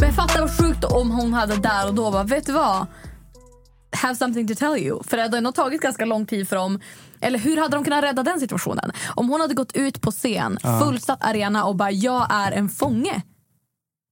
Men fatta vad sjukt om hon hade där och då bara, vet du vad? Have something to tell you. För det hade nog tagit ganska lång tid för dem. Eller hur hade de kunnat rädda den situationen? Om hon hade gått ut på scen, fullsatt arena och bara, jag är en fånge.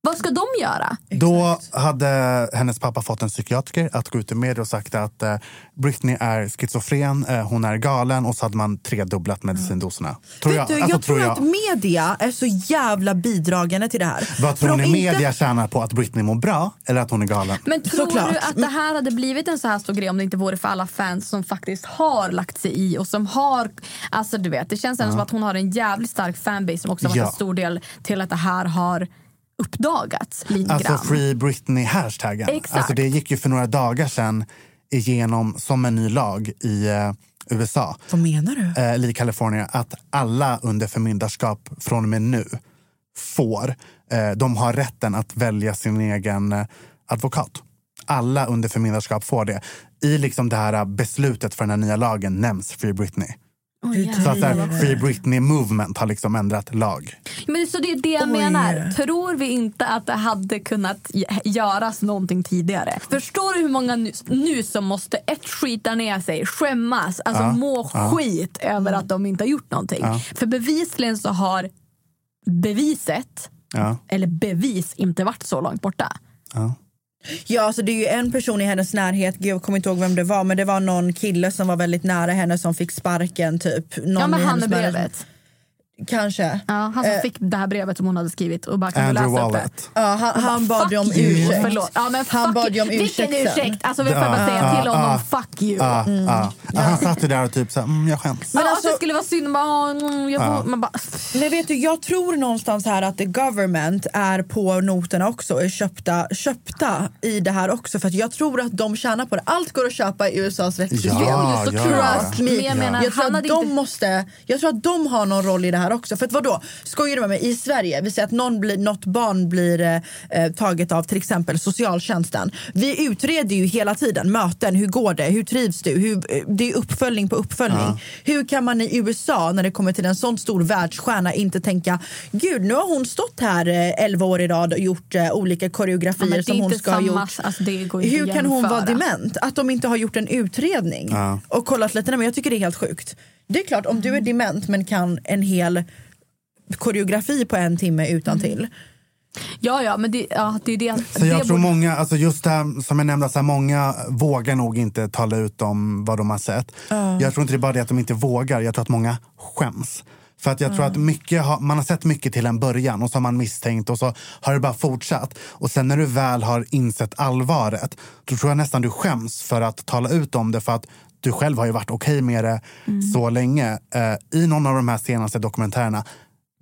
Vad ska de göra? Då hade hennes pappa fått en psykiatriker att gå ut i media och sagt att eh, Britney är schizofren, eh, hon är galen och så hade man tredubblat medicindoserna. Tror Vet du, jag, alltså, tror att media är så jävla bidragande till det här. Vad tror ni inte- media tjänar på att Britney mår bra eller att hon är galen? Men tror Såklart. du att det här hade blivit en så här stor grej om det inte vore för alla fans som faktiskt har lagt sig i och som har... Alltså du vet, det känns ändå Ja. som att hon har en jävligt stark fanbase som också har varit Ja. en stor del till att det här har uppdagats lite Alltså grann. Free Britney-hashtaggen. Exakt. Alltså, det gick ju för några dagar sedan igenom som en ny lag i eh, USA. Vad menar du? Eh, i Kalifornien att alla under förmyndarskap från och med nu får, eh, de har rätten att välja sin egen eh, advokat. Alla under förmyndarskap får det. I liksom det här beslutet för den här nya lagen nämns Free Britney. Så att där, Free Britney Movement har liksom ändrat lag. Men så det är det jag menar. Tror vi inte att det hade kunnat göras någonting tidigare? Förstår du hur många nu, nu som måste ett skita ner sig, skämmas, alltså Ja, må ja. skit över att de inte har gjort någonting? Ja. För bevisligen så har beviset, Ja, eller bevis, inte varit så långt borta. ja. Ja, alltså det är ju en person i hennes närhet, jag kommer inte ihåg vem det var, men det var någon kille som var väldigt nära henne som fick sparken. Typ. Någon ja, men han närhet- brevet. Kanske. Ja, han som Eh. fick det här brevet som hon hade skrivit och bara kan läsa upp det? Wallet. Ja, han, han bad ju om ursäkt. Förlåt. Ja, men han bad ju om Vilken ursäkt sen. ursäkt? Alltså, vi får bara säga till honom, fuck you. Ja, Mm. ja. Han satt ju där och typ så här, mm, jag skäms. Men alltså, det skulle vara synd. Bara, mm, jag får, Ja. man bara, Nej, vet du, jag tror någonstans här att the government är på noterna också, är köpta, köpta i det här också. För att jag tror att de tjänar på det. Allt går att köpa i USAs rättssystem. Ja, Så ja, trust ja. me. Men jag menar, jag, tror att de inte- måste, jag tror att de har någon roll i det här här också. För att vadå, skojar du med mig? I Sverige, vi säger att någon blir, något barn blir eh, taget av till exempel socialtjänsten. Vi utreder ju hela tiden möten, hur går det, hur trivs du? Hur, eh, det är uppföljning på uppföljning. Ja. Hur kan man i USA, när det kommer till en sån stor världsstjärna, inte tänka gud, nu har hon stått här eh, 11 år i rad och gjort eh, olika Ja, koreografier är som hon ska ha gjort. alltså, det går inte Hur kan hon vara dement? Att de inte har gjort en utredning Ja. och kollat lite. Nej, men jag tycker det är helt sjukt. Det är klart, om du är dement men kan en hel koreografi på en timme utan till. Ja, ja, men det, ja, det är det. Så jag det tror borde- många, alltså just det här, som jag nämnde, så här, många vågar nog inte tala ut om vad de har sett. Ja. Jag tror inte det är bara det att de inte vågar, jag tror att många skäms. För att jag tror Ja. att mycket har, man har sett mycket till en början och så har man misstänkt och så har det bara fortsatt. Och sen när du väl har insett allvaret, då tror jag nästan du skäms för att tala ut om det för att du själv har ju varit okej med det Mm. så länge. Eh, I någon av de här senaste dokumentärerna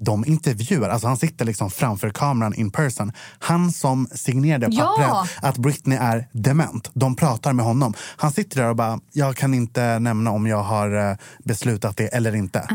de intervjuar, alltså han sitter liksom framför kameran in person. Han som signerade Ja! pappret att Britney är dement. De pratar med honom. Han sitter där och bara, jag kan inte nämna om jag har eh, beslutat det eller inte.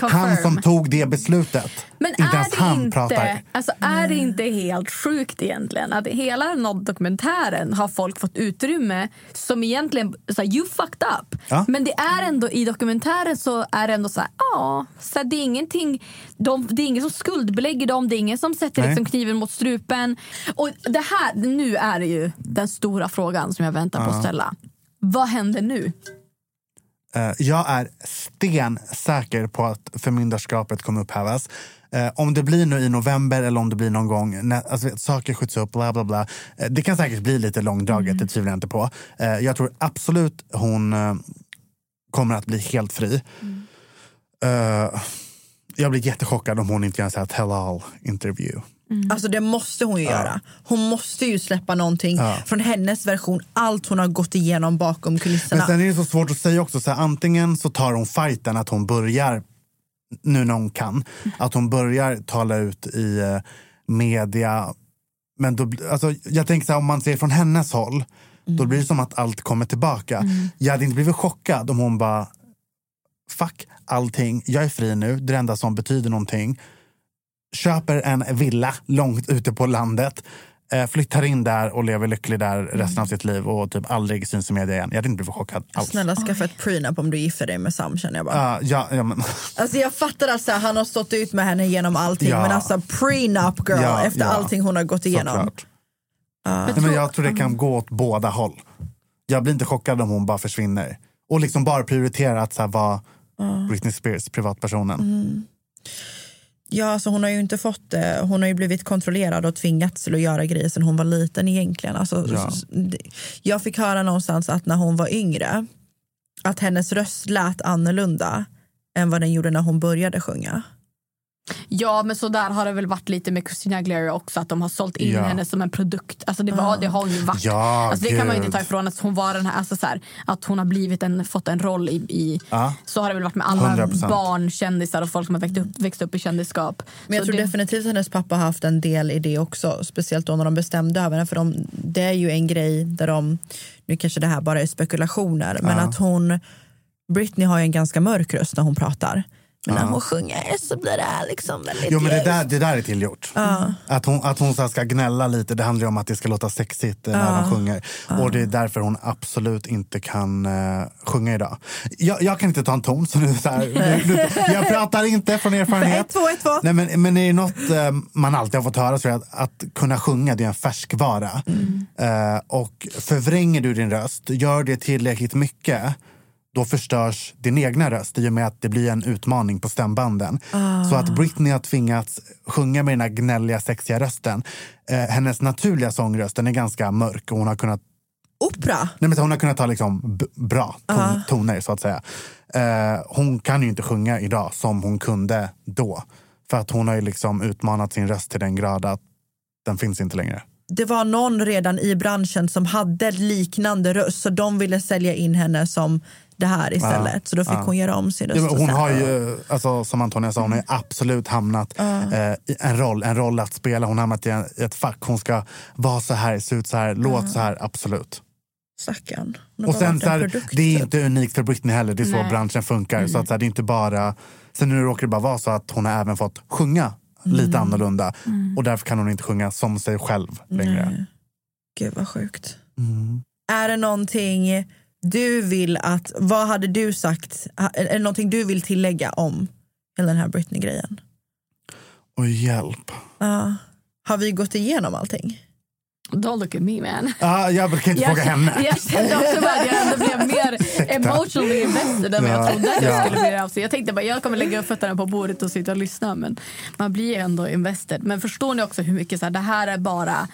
Kan han som tog det beslutet, Men inte är ens han inte, pratar. Alltså, är det inte helt sjukt egentligen att hela den här dokumentären har folk fått utrymme som egentligen, så här, you fucked up. Ja. Men det är ändå i dokumentären så är det ändå så här, ja, så här, det är ingenting, de, det är ingen som skuldbelägger dem, det är ingen som sätter Nej. liksom, kniven mot strupen. Och det här, nu är det ju den stora frågan som jag väntar på att ställa. Vad händer nu? Eh, Jag är stensäker på att förmyndarskapet kommer upphävas. Eh, om det blir nu i november eller om det blir någon gång, när, alltså, saker skjuts upp, bla bla bla. Eh, det kan säkert bli lite långdraget, det tvivlar jag inte på. Eh, jag tror absolut hon eh, kommer att bli helt fri. Eh, jag blir jättechockad om hon inte gör en tell all interview. Alltså det måste hon ju Ja. göra. Hon måste ju släppa någonting Ja. från hennes version, allt hon har gått igenom bakom kulisserna. Men sen är det så svårt att säga också, så här, antingen så tar hon fighten att hon börjar, nu när hon kan, att hon börjar tala ut i eh, media. Men då, alltså, jag tänker så här, om man ser från hennes håll, då blir det som att allt kommer tillbaka. Jag hade inte blivit chockad om hon bara, fuck allting, jag är fri nu, det är det enda som betyder någonting. Köper en villa långt ute på landet, flyttar in där och lever lycklig där resten av sitt liv och typ aldrig syns i media igen. Jag hade inte blivit chockad alls. Snälla skaffa ett prenup om du gifter dig med Sam känner jag bara. Ja, ja, ja, men, <laughs> Alltså jag fattar att så här, han har stått ut med henne genom allting Ja. men alltså prenup girl Ja, efter ja. allting hon har gått igenom. såklart. Ja. Nej, men jag tror det kan gå åt båda håll. Jag blir inte chockad om hon bara försvinner. Och liksom bara prioriterar att så här, vara Ja. Britney Spears, privatpersonen. Mm. Ja, alltså hon har ju inte fått det. Hon har ju blivit kontrollerad och tvingats till att göra grejer sedan hon var liten egentligen. Alltså, Ja. Jag fick höra någonstans att när hon var yngre att hennes röst lät annorlunda än vad den gjorde när hon började sjunga. Ja, men så där har det väl varit lite med Christina Aguilera också. Att de har sålt in Ja. henne som en produkt. Alltså det, var, det har hon ju varit. Ja, alltså det kan man ju gud. inte ta ifrån att hon var den här, alltså så här, att hon har blivit en, fått en roll i, i Ja. så har det väl varit med alla 100%. barn, kändisar och folk som har växt upp, växt upp i kändisskap. Men jag Så tror det, definitivt att hennes pappa har haft en del i det också. Speciellt då när de bestämde över henne. För de, det är ju en grej där de, nu kanske det här bara är spekulationer, men att hon, Britney har ju en ganska mörk röst när hon pratar. Men när hon sjunger så blir det liksom väldigt Jo men det där, det där är tillgjort. Att hon, att hon så här ska gnälla lite, det handlar ju om att det ska låta sexigt eh, när de sjunger. Och det är därför hon absolut inte kan eh, sjunga idag. Jag, jag kan inte ta en ton, så nu, så här, <laughs> nu, nu, jag pratar inte från erfarenhet. Ett, två, två. Nej, men, men det är något eh, man alltid har fått höra, så att, att kunna sjunga det är en färskvara. Eh, och förvränger du din röst, gör det tillräckligt mycket, då förstörs din egna röst i och med att det blir en utmaning på stämbanden. Ah. Så att Britney har tvingats sjunga med den här gnälliga, sexiga rösten. Eh, hennes naturliga sångröst den är ganska mörk och hon har kunnat Opera? Nej, men hon har kunnat ta liksom bra ton, Ja. toner, så att säga. Eh, hon kan ju inte sjunga idag som hon kunde då. För att hon har ju liksom utmanat sin röst till den grad att den finns inte längre. Det var någon redan i branschen som hade liknande röst så de ville sälja in henne som det här istället. Ja, Så då fick ja. hon göra om sin röst. Ja, och hon har ju, alltså, som Antonia sa, hon har absolut hamnat eh, i en roll, en roll att spela. Hon har hamnat i, en, i ett fack. Hon ska vara så här, se ut så här, låt så här, absolut. Stackarn. Och sen så här, produkt, det är typ. inte unikt för Britney heller, det är så Nej. branschen funkar. Så att, så här, det är inte bara... Sen nu råkar det bara vara så att hon har även fått sjunga lite Mm. annorlunda. Mm. Och därför kan hon inte sjunga som sig själv längre. Nej. Gud vad sjukt. Mm. Är det någonting du vill att, vad hade du sagt, är det någonting du vill tillägga om hela den här Britney-grejen? Och hjälp. Ja. har vi gått igenom allting? Don't look at me man. Ah, jag brukar inte fråga henne. Jag kände också att jag ändå blev mer emotionally invested än vad jag Ja, trodde att jag ja. skulle bli. det. Alltså, jag tänkte bara jag kommer lägga upp fötterna på bordet och sitta och lyssna men man blir ändå invested. Men förstår ni också hur mycket så här, det här är bara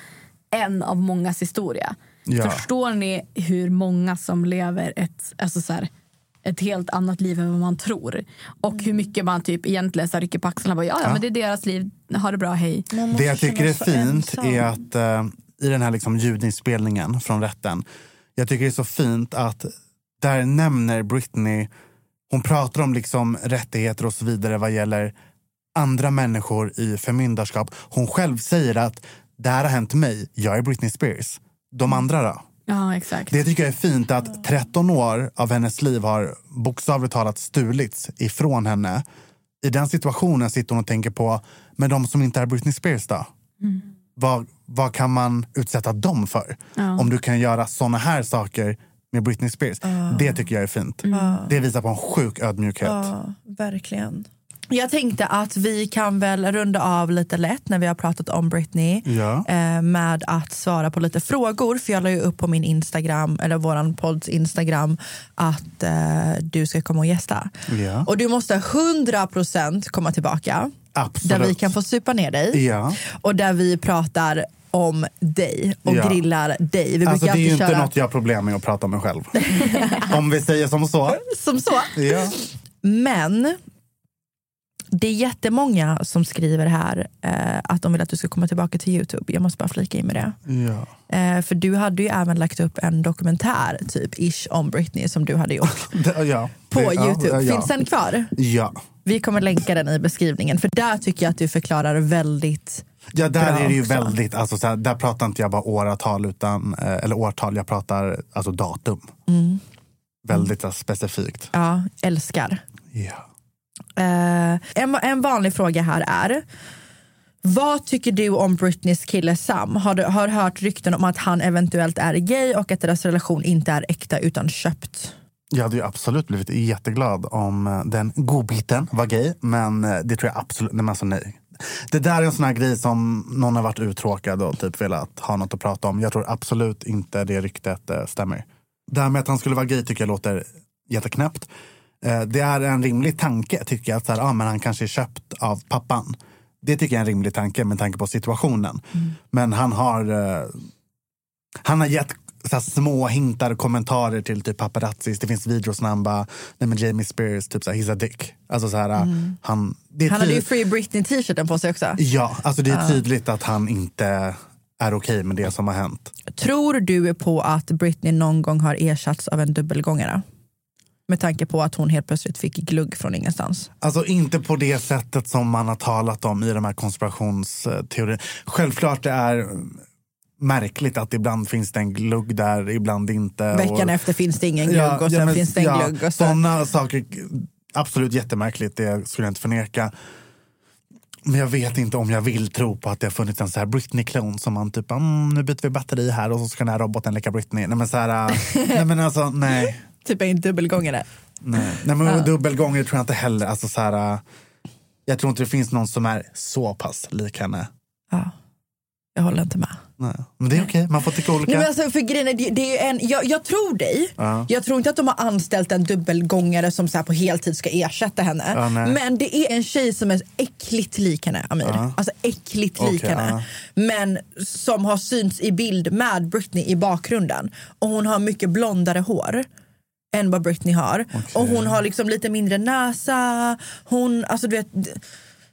en av mångas historia. Ja. Förstår ni hur många som lever ett, alltså så här, ett helt annat liv än vad man tror? Och hur mycket man typ egentligen så här, rycker på axlarna bara ja, ja Ja. men det är deras liv, ha det bra, hej. Det jag tycker är fint är att eh, i den här liksom ljudinspelningen från rätten, jag tycker det är så fint att där nämner Britney, hon pratar om liksom rättigheter och så vidare vad gäller andra människor i förmyndarskap. Hon själv säger att det här har hänt mig, jag är Britney Spears. De andra då? Ja, exakt. Det tycker jag är fint att 13 år av hennes liv har bokstavligt talat stulits ifrån henne. I den situationen sitter hon och tänker på, men de som inte är Britney Spears då? Mm. Vad, vad kan man utsätta dem för? Ja. Om du kan göra såna här saker med Britney Spears. Ja. Det tycker jag är fint. Ja. Det visar på en sjuk ödmjukhet. Ja, verkligen. Jag tänkte att vi kan väl runda av lite lätt när vi har pratat om Britney Ja. eh, med att svara på lite frågor. För jag la ju upp på min Instagram, eller våran podds Instagram, att eh, du ska komma och gästa. Ja. Och du måste 100% komma tillbaka. Absolut. Där vi kan få supa ner dig. Ja. Och där vi pratar om dig och Ja. grillar dig. Vi Alltså, det är ju inte köra något jag har problem med att prata om mig själv. om vi säger som så. <laughs> som så. Ja. Men det är jättemånga som skriver här eh, att de vill att du ska komma tillbaka till Youtube. Jag måste bara flika in med det. Ja. Eh, för du hade ju även lagt upp en dokumentär, typ ish, om Britney som du hade gjort <laughs> ja. på Det- Youtube. ja. Finns den kvar? Ja. Vi kommer länka den i beskrivningen. För där tycker jag att du förklarar väldigt Ja, där bra är det ju också. väldigt, alltså, så här, där pratar inte jag bara åratal, utan, eh, eller årtal, jag pratar alltså datum. Mm. Väldigt här, specifikt. Ja, älskar. Ja. Eh, en, en vanlig fråga här är vad tycker du om Britneys kille Sam? Har du har hört rykten om att han eventuellt är gay och att deras relation inte är äkta utan köpt? Jag hade ju absolut blivit jätteglad om eh, den godbiten var gay, men eh, det tror jag absolut, nej men alltså nej. Det där är en sån här grej som någon har varit uttråkad och typ velat ha något att prata om. Jag tror absolut inte det ryktet stämmer. Det här med att han skulle vara gay tycker jag låter jätteknäppt. Eh, Det är en rimlig tanke tycker jag, att så här, ah, men han kanske är köpt av pappan. Det tycker jag är en rimlig tanke med tanke på situationen. Men han har, eh, han har gett så här, små hintar och kommentarer till typ paparazzis. Det finns videos när han bara, nej men Jamie Spears, typ så här, he's a dick. Alltså så här, Mm. han, det är Han hade ju Free Britney-t-shirten på sig också. Ja, alltså det är tydligt att han inte är okej med det som har hänt. Tror du på att Britney någon gång har ersatts av en dubbelgångare? Med tanke på att hon helt plötsligt fick glugg från ingenstans. Alltså inte på det sättet som man har talat om i de här konspirationsteorierna. Självklart det är märkligt att ibland finns det en glugg där, ibland inte. Veckan och, efter finns det ingen glugg och sen men- finns det en glugg. Och så. Sådana saker, absolut jättemärkligt, det skulle jag inte förneka. Men jag vet inte om jag vill tro på att det har funnits en så här Britney-klon som man typ, mm, nu byter vi batteri här och så ska den här roboten leka Britney. Nej men så här, äh, <laughs> nej men alltså nej. Typ en dubbelgångare. Nej, nej men Ja. dubbelgångare tror jag inte heller. Alltså, så här, äh, jag tror inte det finns någon som är så pass lik henne. Ja, jag håller inte med. Nej. Men det är okej, man får tycka olika. Nej, men alltså, för grejen det, det är en, jag, jag tror dig. Ja. Jag tror inte att de har anställt en dubbelgångare som så på heltid ska ersätta henne. Ja, men det är en tjej som är äckligt lik henne, Amir. Ja. Alltså äckligt Okej, lik henne. Men som har synts i bild med Britney i bakgrunden. Och hon har mycket blondare hår än vad Britney har. Och hon har liksom lite mindre näsa. Hon, alltså du vet...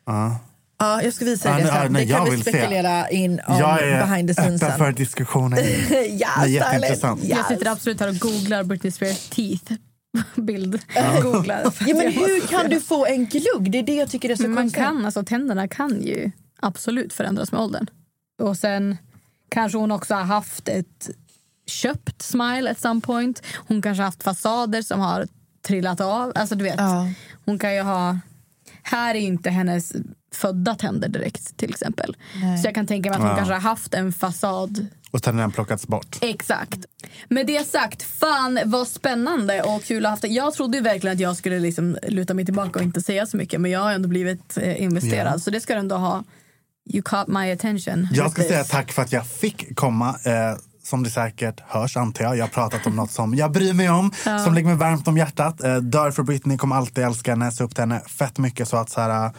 Ja. Ja, jag ska visa dig det sen. nej, det kan vi vill se. spekulera in om jag är behind the scenes öppen sen. för diskussioner. <laughs> ja, Det är jätteintressant. stylen. Jag sitter absolut här och googlar Britney Spears teeth. <laughs> Bild. Ja. <laughs> Googlar. Ja, men hur kan du få en glugg? Det är det jag tycker är så Men man konstigt. kan, alltså tänderna kan ju absolut förändras med åldern. Och sen kanske hon också har haft ett köpt Smile at some point. Hon kanske har haft fasader som har trillat av. Alltså du vet, Ja. hon kan ju ha... Här är inte hennes födda tänder direkt till exempel. Nej. Så jag kan tänka mig att hon Ja. kanske har haft en fasad Och sen har den plockats bort. Exakt. Med det sagt, fan vad spännande och kul att ha haft det. Jag trodde ju verkligen att jag skulle liksom luta mig tillbaka och inte säga så mycket men jag har ändå blivit eh, investerad Ja. så det ska du ändå ha. You caught my attention. Jag ska this. säga tack för att jag fick komma. Eh, som det säkert hörs antar jag. Jag har pratat om något som jag bryr mig om. <laughs> Ja. Som ligger mig varmt om hjärtat. Eh, dör för Britney, kommer alltid älska henne. Se upp till henne fett mycket. Så att så här,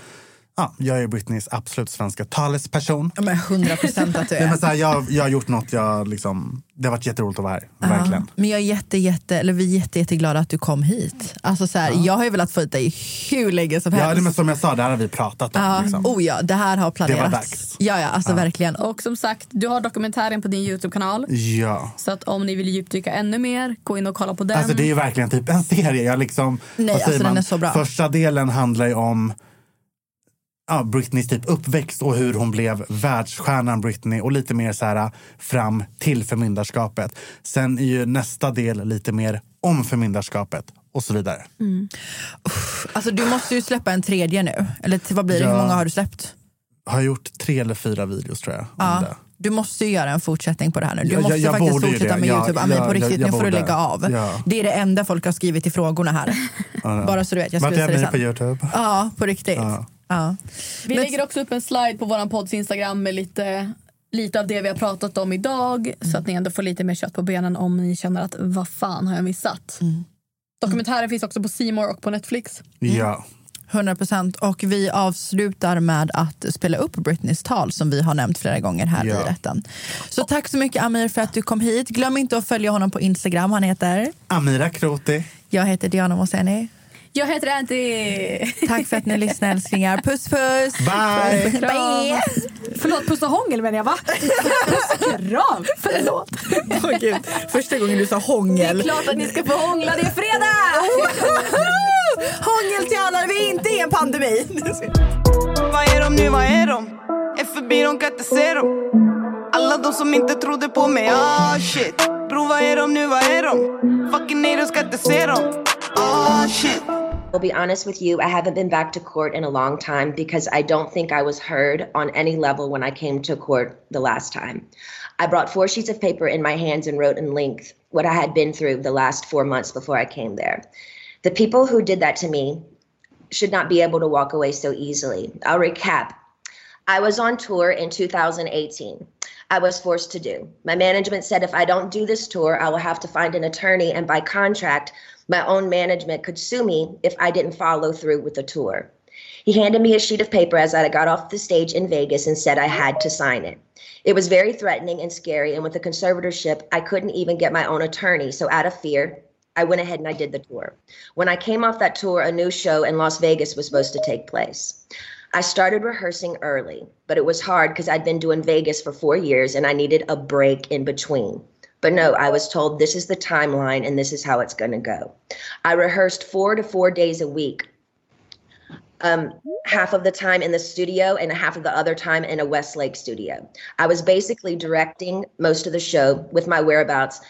ja, jag är Britneys absolut svenska talesperson. Ja, men 100 procent att du Nej, är. men så här, jag, jag har gjort något, jag, liksom, det har varit jätteroligt att vara här. Verkligen. Ja, men jag är jätte, jätte, eller vi är jätte, jätteglada att du kom hit. Alltså så här, Jag har ju velat få hit dig hur länge som helst. Ja, det, men som jag sa, det här har vi pratat om. Ja, Liksom. Oh ja, det här har planerats. dags. Ja, ja, alltså Ja. verkligen. Och som sagt, du har dokumentären på din Youtube-kanal. Ja. Så att om ni vill djupdyka ännu mer, gå in och kolla på den. Alltså det är ju verkligen typ en serie. Jag liksom, Nej, alltså, den man? är så bra. Första delen handlar ju om ja, Britneys typ uppväxt och hur hon blev världsstjärnan Britney och lite mer så här fram till förmyndarskapet. Sen är ju nästa del lite mer om förmyndarskapet och så vidare. Alltså du måste ju släppa en tredje nu. Eller vad blir det? Hur Ja. många har du släppt? Har jag gjort tre eller fyra videos tror jag. Ja. det. Du måste ju göra en fortsättning på det här nu. Du Ja, jag- måste jag faktiskt borde ju fortsätta med Ja, Youtube. Ja, ja, på riktigt, jag- jag nu får du lägga av. Det är det enda folk har skrivit i frågorna här. Bara så du vet. Jag Vart ska är visa ni det på. Youtube? Ja, på riktigt. Ja. Vi lägger också upp en slide på vår podds Instagram med lite, lite av det vi har pratat om idag. Så att ni ändå får lite mer kött på benen om ni känner att vad fan har jag missat. Dokumentären finns också på More och på Netflix. Ja. 100 procent. Och vi avslutar med att spela upp Britneys tal som vi har nämnt flera gånger här Ja. i rätten. Så tack så mycket Amir för att du kom hit. Glöm inte att följa honom på Instagram. Han heter... Amira Kroti. Jag heter Diana Moseni. Jag heter Anty. Tack för att ni lyssnar älsklingar. Puss puss! Bye! Bye. Förlåt, puss och hångel menar jag va? Puss och kram. Förlåt. Åh, Gud. Första gången du sa hångel. Det är klart att ni ska få hångla, det är fredag! Hångel till alla vi är inte i en pandemi. Vad är de nu, vad är de? Är förbi, de kan inte se dem Alla de som inte trodde på mig, ah shit vad är de nu, vad är de? Fucking nej, ska inte se dem Ah shit I'll be honest with you, I haven't been back to court in a long time because I don't think I was heard on any level when I came to court the last time. I brought four sheets of paper in my hands and wrote in length what I had been through the last four months before I came there. The people who did that to me should not be able to walk away so easily. I'll recap. I was on tour in 2018. I was forced to do. My management said if I don't do this tour, I will have to find an attorney, and by contract, my own management could sue me if I didn't follow through with the tour. He handed me a sheet of paper as I got off the stage in Vegas and said I had to sign it. It was very threatening and scary, and with the conservatorship, I couldn't even get my own attorney. So, out of fear, I went ahead and I did the tour. When I came off that tour, a new show in Las Vegas was supposed to take place. I started rehearsing early, but it was hard because I'd been doing Vegas for four years and I needed a break in between. But no, I was told this is the timeline and this is how it's going to go. I rehearsed four to four days a week, um, half of the time in the studio and half of the other time in a Westlake studio. I was basically directing most of the show with my whereabouts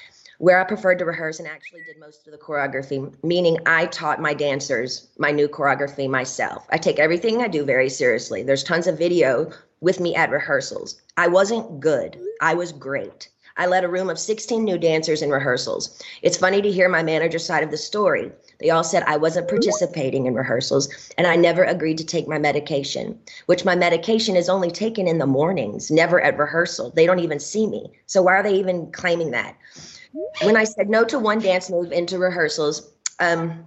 where I preferred to rehearse and actually did most of the choreography, meaning I taught my dancers my new choreography myself. I take everything I do very seriously. There's tons of video with me at rehearsals. I wasn't good, I was great. I led a room of 16 new dancers in rehearsals. It's funny to hear my manager's side of the story. They all said I wasn't participating in rehearsals and I never agreed to take my medication, which my medication is only taken in the mornings, never at rehearsal. They don't even see me. So why are they even claiming that? When I said no to one dance move into rehearsals, um,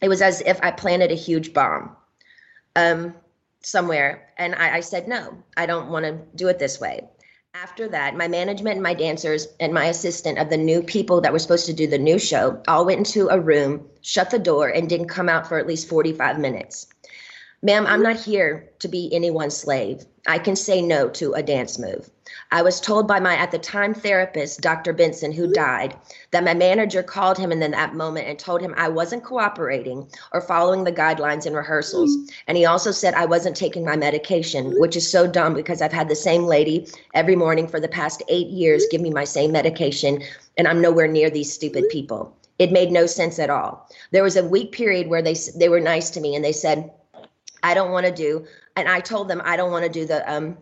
it was as if I planted a huge bomb um, somewhere. And I, I said, no, I don't want to do it this way. After that, my management and my dancers and my assistant of the new people that were supposed to do the new show all went into a room, shut the door, and didn't come out for at least 45 minutes. Ma'am, I'm not here to be anyone's slave. I can say no to a dance move. I was told by my, at the time, therapist, Dr. Benson, who mm-hmm. died, that my manager called him in that moment and told him I wasn't cooperating or following the guidelines in rehearsals. Mm-hmm. And he also said I wasn't taking my medication, mm-hmm. which is so dumb because I've had the same lady every morning for the past eight years give me my same medication, and I'm nowhere near these stupid people. It made no sense at all. There was a week period where they they were nice to me and they said, I don't want to do, and I told them I don't want to do the um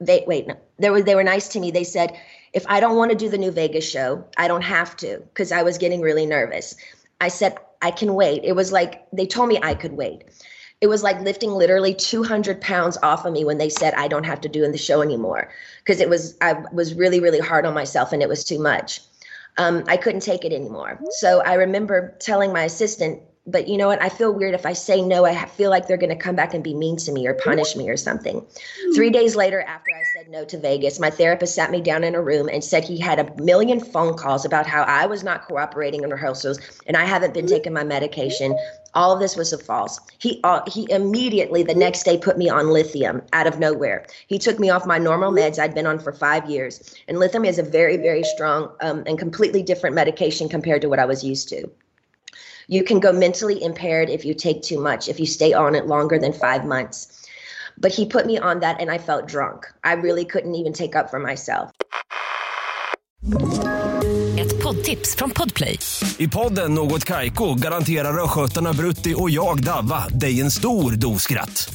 they wait no they were they were nice to me. They said if i don't want to do the new vegas show i don't have to because i was getting really nervous. I said i can wait. It was like they told me i could wait. It was like lifting literally 200 pounds off of me when they said i don't have to do in the show anymore. Because it was i was really really hard on myself and it was too much. Um, i couldn't take it anymore. So i remember telling my assistant but you know what? I feel weird if I say no. I feel like they're going to come back and be mean to me or punish me or something. Three days later, after I said no to Vegas, my therapist sat me down in a room and said he had a million phone calls about how I was not cooperating in rehearsals and I haven't been taking my medication. All of this was a false. He uh, he immediately the next day put me on lithium out of nowhere. He took me off my normal meds I'd been on for five years, and lithium is a very very strong um, and completely different medication compared to what I was used to. You can go mentally impaired if you take too much, if you stay on it longer than five months. But he put me on that and I felt drunk. I really couldn't even take up for myself. Ett poddtips från Podplay. I podden Något Kaiko garanterar östgötarna Brutti och jag, Davva, dig en stor dos skratt.